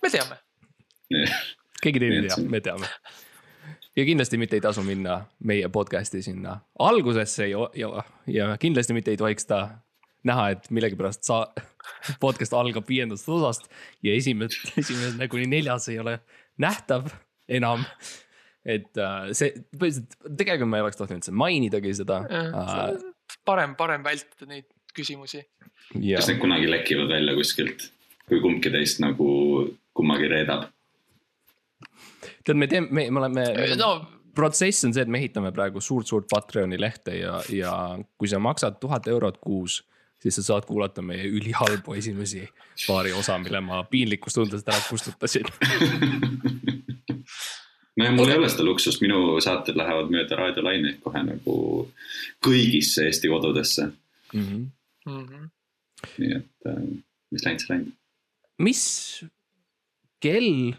me teame, keegi teine ei tea me teame. ja kindlasti mitte ei tasu minna meie podcast'i sinna algusesse ja, ja, ja kindlasti mitte ei tohiks ta näha, et millegipärast sa, podcast algab viiendast osast ja esimene, esimene nagu kuni neljas ei ole nähtav enam. et äh, see, põhiliselt tegelikult ma ei oleks tahtnud üldse mainidagi seda äh,. parem, parem vältida neid küsimusi. ja kas need kunagi lekivad välja kuskilt, kui kumbki teist nagu kummagi reedab? tead, me teeme, me, me oleme, no protsess on see, et me ehitame praegu suurt-suurt Patreoni lehte ja, ja kui sa maksad tuhat eurot kuus, siis sa saad kuulata meie ülihalbu esimesi paari osa, mille ma piinlikkustundest ära kustutasin. no mul ei ole seda luksust, minu saated lähevad mööda raadiolaineid kohe nagu kõigisse Eesti kodudesse. Mm -hmm. mm -hmm. nii et äh, mis läinud, see läinud. Mis kell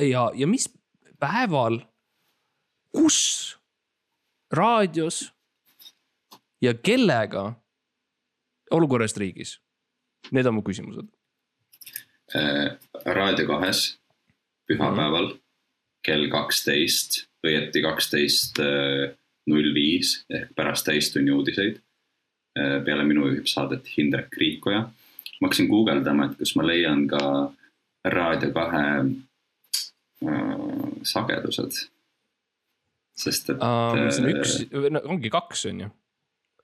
ja, ja mis päeval, kus raadios ja kellega olukorrast riigis? Need on mu küsimused. Äh, Raadio kahes pühapäeval kell kaksteist, õieti kaksteist äh, null viis ehk pärast täistunni uudiseid. peale minu juhib saadet Hindrek Riikoja. Ma hakkasin guugeldama, et kas ma leian ka Raadio kahe äh, sagedused. sest et Um, see on üks, no ongi kaks on ju,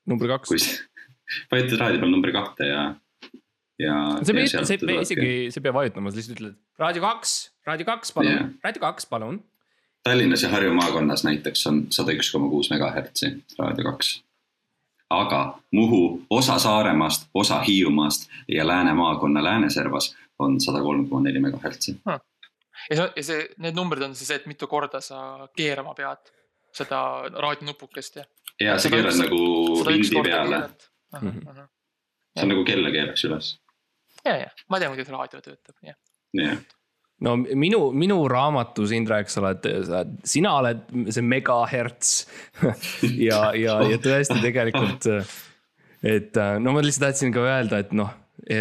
number kaks vajutad raadio peal number kahte ja, ja. sa ei pea, sa ei pea isegi, sa ei pea vajutama, sa lihtsalt ütled raadio kaks, raadio kaks, palun yeah., raadio kaks, palun. Tallinnas ja Harju maakonnas näiteks on sada üks koma kuus megahertsi Raadio kaks. Aga Muhu, osa Saaremaast, osa Hiiumaast ja Lääne maakonna Lääneservas on sada kolm koma neli megahertsi. ja see, ja see, need numbrid on siis see, et mitu korda sa keerama pead seda raadionupukest ja. ja sa keerad nagu vindi peale, Mhm. see on nagu kella keeraks üles. ja, ja ma tean, kuidas raadio töötab, jah. jah, no minu, minu raamatus, Indrek, sa oled, sina oled see megahertz ja, ja, ja tõesti tegelikult. et no ma lihtsalt tahtsin ka öelda, et noh,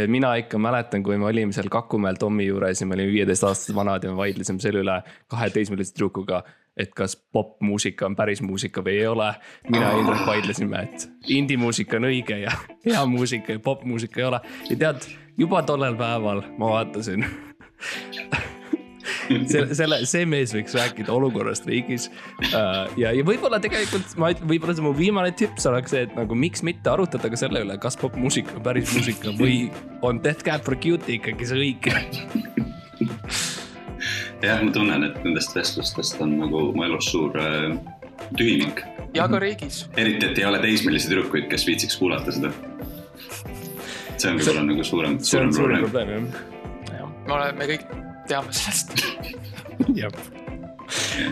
mina ikka mäletan, kui me olime seal Kakumäel Tommi juures ja me olime viieteistaastased vanad ja me vaidlesime selle üle kahe teismelise tüdrukuga. et kas popmuusika on päris muusika või ei ole. mina ja Indrek vaidlesime, et indie-muusika on õige ja hea muusika ja popmuusika ei ole. ja tead, juba tollel päeval ma vaatasin selle, selle, see mees võiks rääkida olukorrast riigis. ja, ja võib-olla tegelikult ma, võib-olla see mu viimane tips oleks see, et nagu miks mitte arutada ka selle üle, kas popmuusika on päris muusika või on Death Cab for Cutie ikkagi see õige. jah, ma tunnen, et nendest vestlustest on nagu mu elus suur äh, tühimik. ja ka riigis. eriti, et ei ole teismelisi tüdrukuid, kes viitsiks kuulata seda. see on võib-olla nagu suurem, see suurem on suurim probleem. probleem me oleme, me kõik teame sellest. jah.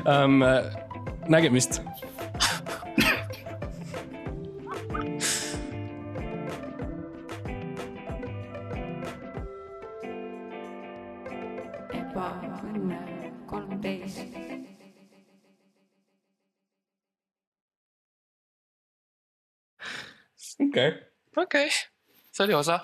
Um, nägemist. ebaõnne kolmteist. okei. okei okay., see oli osa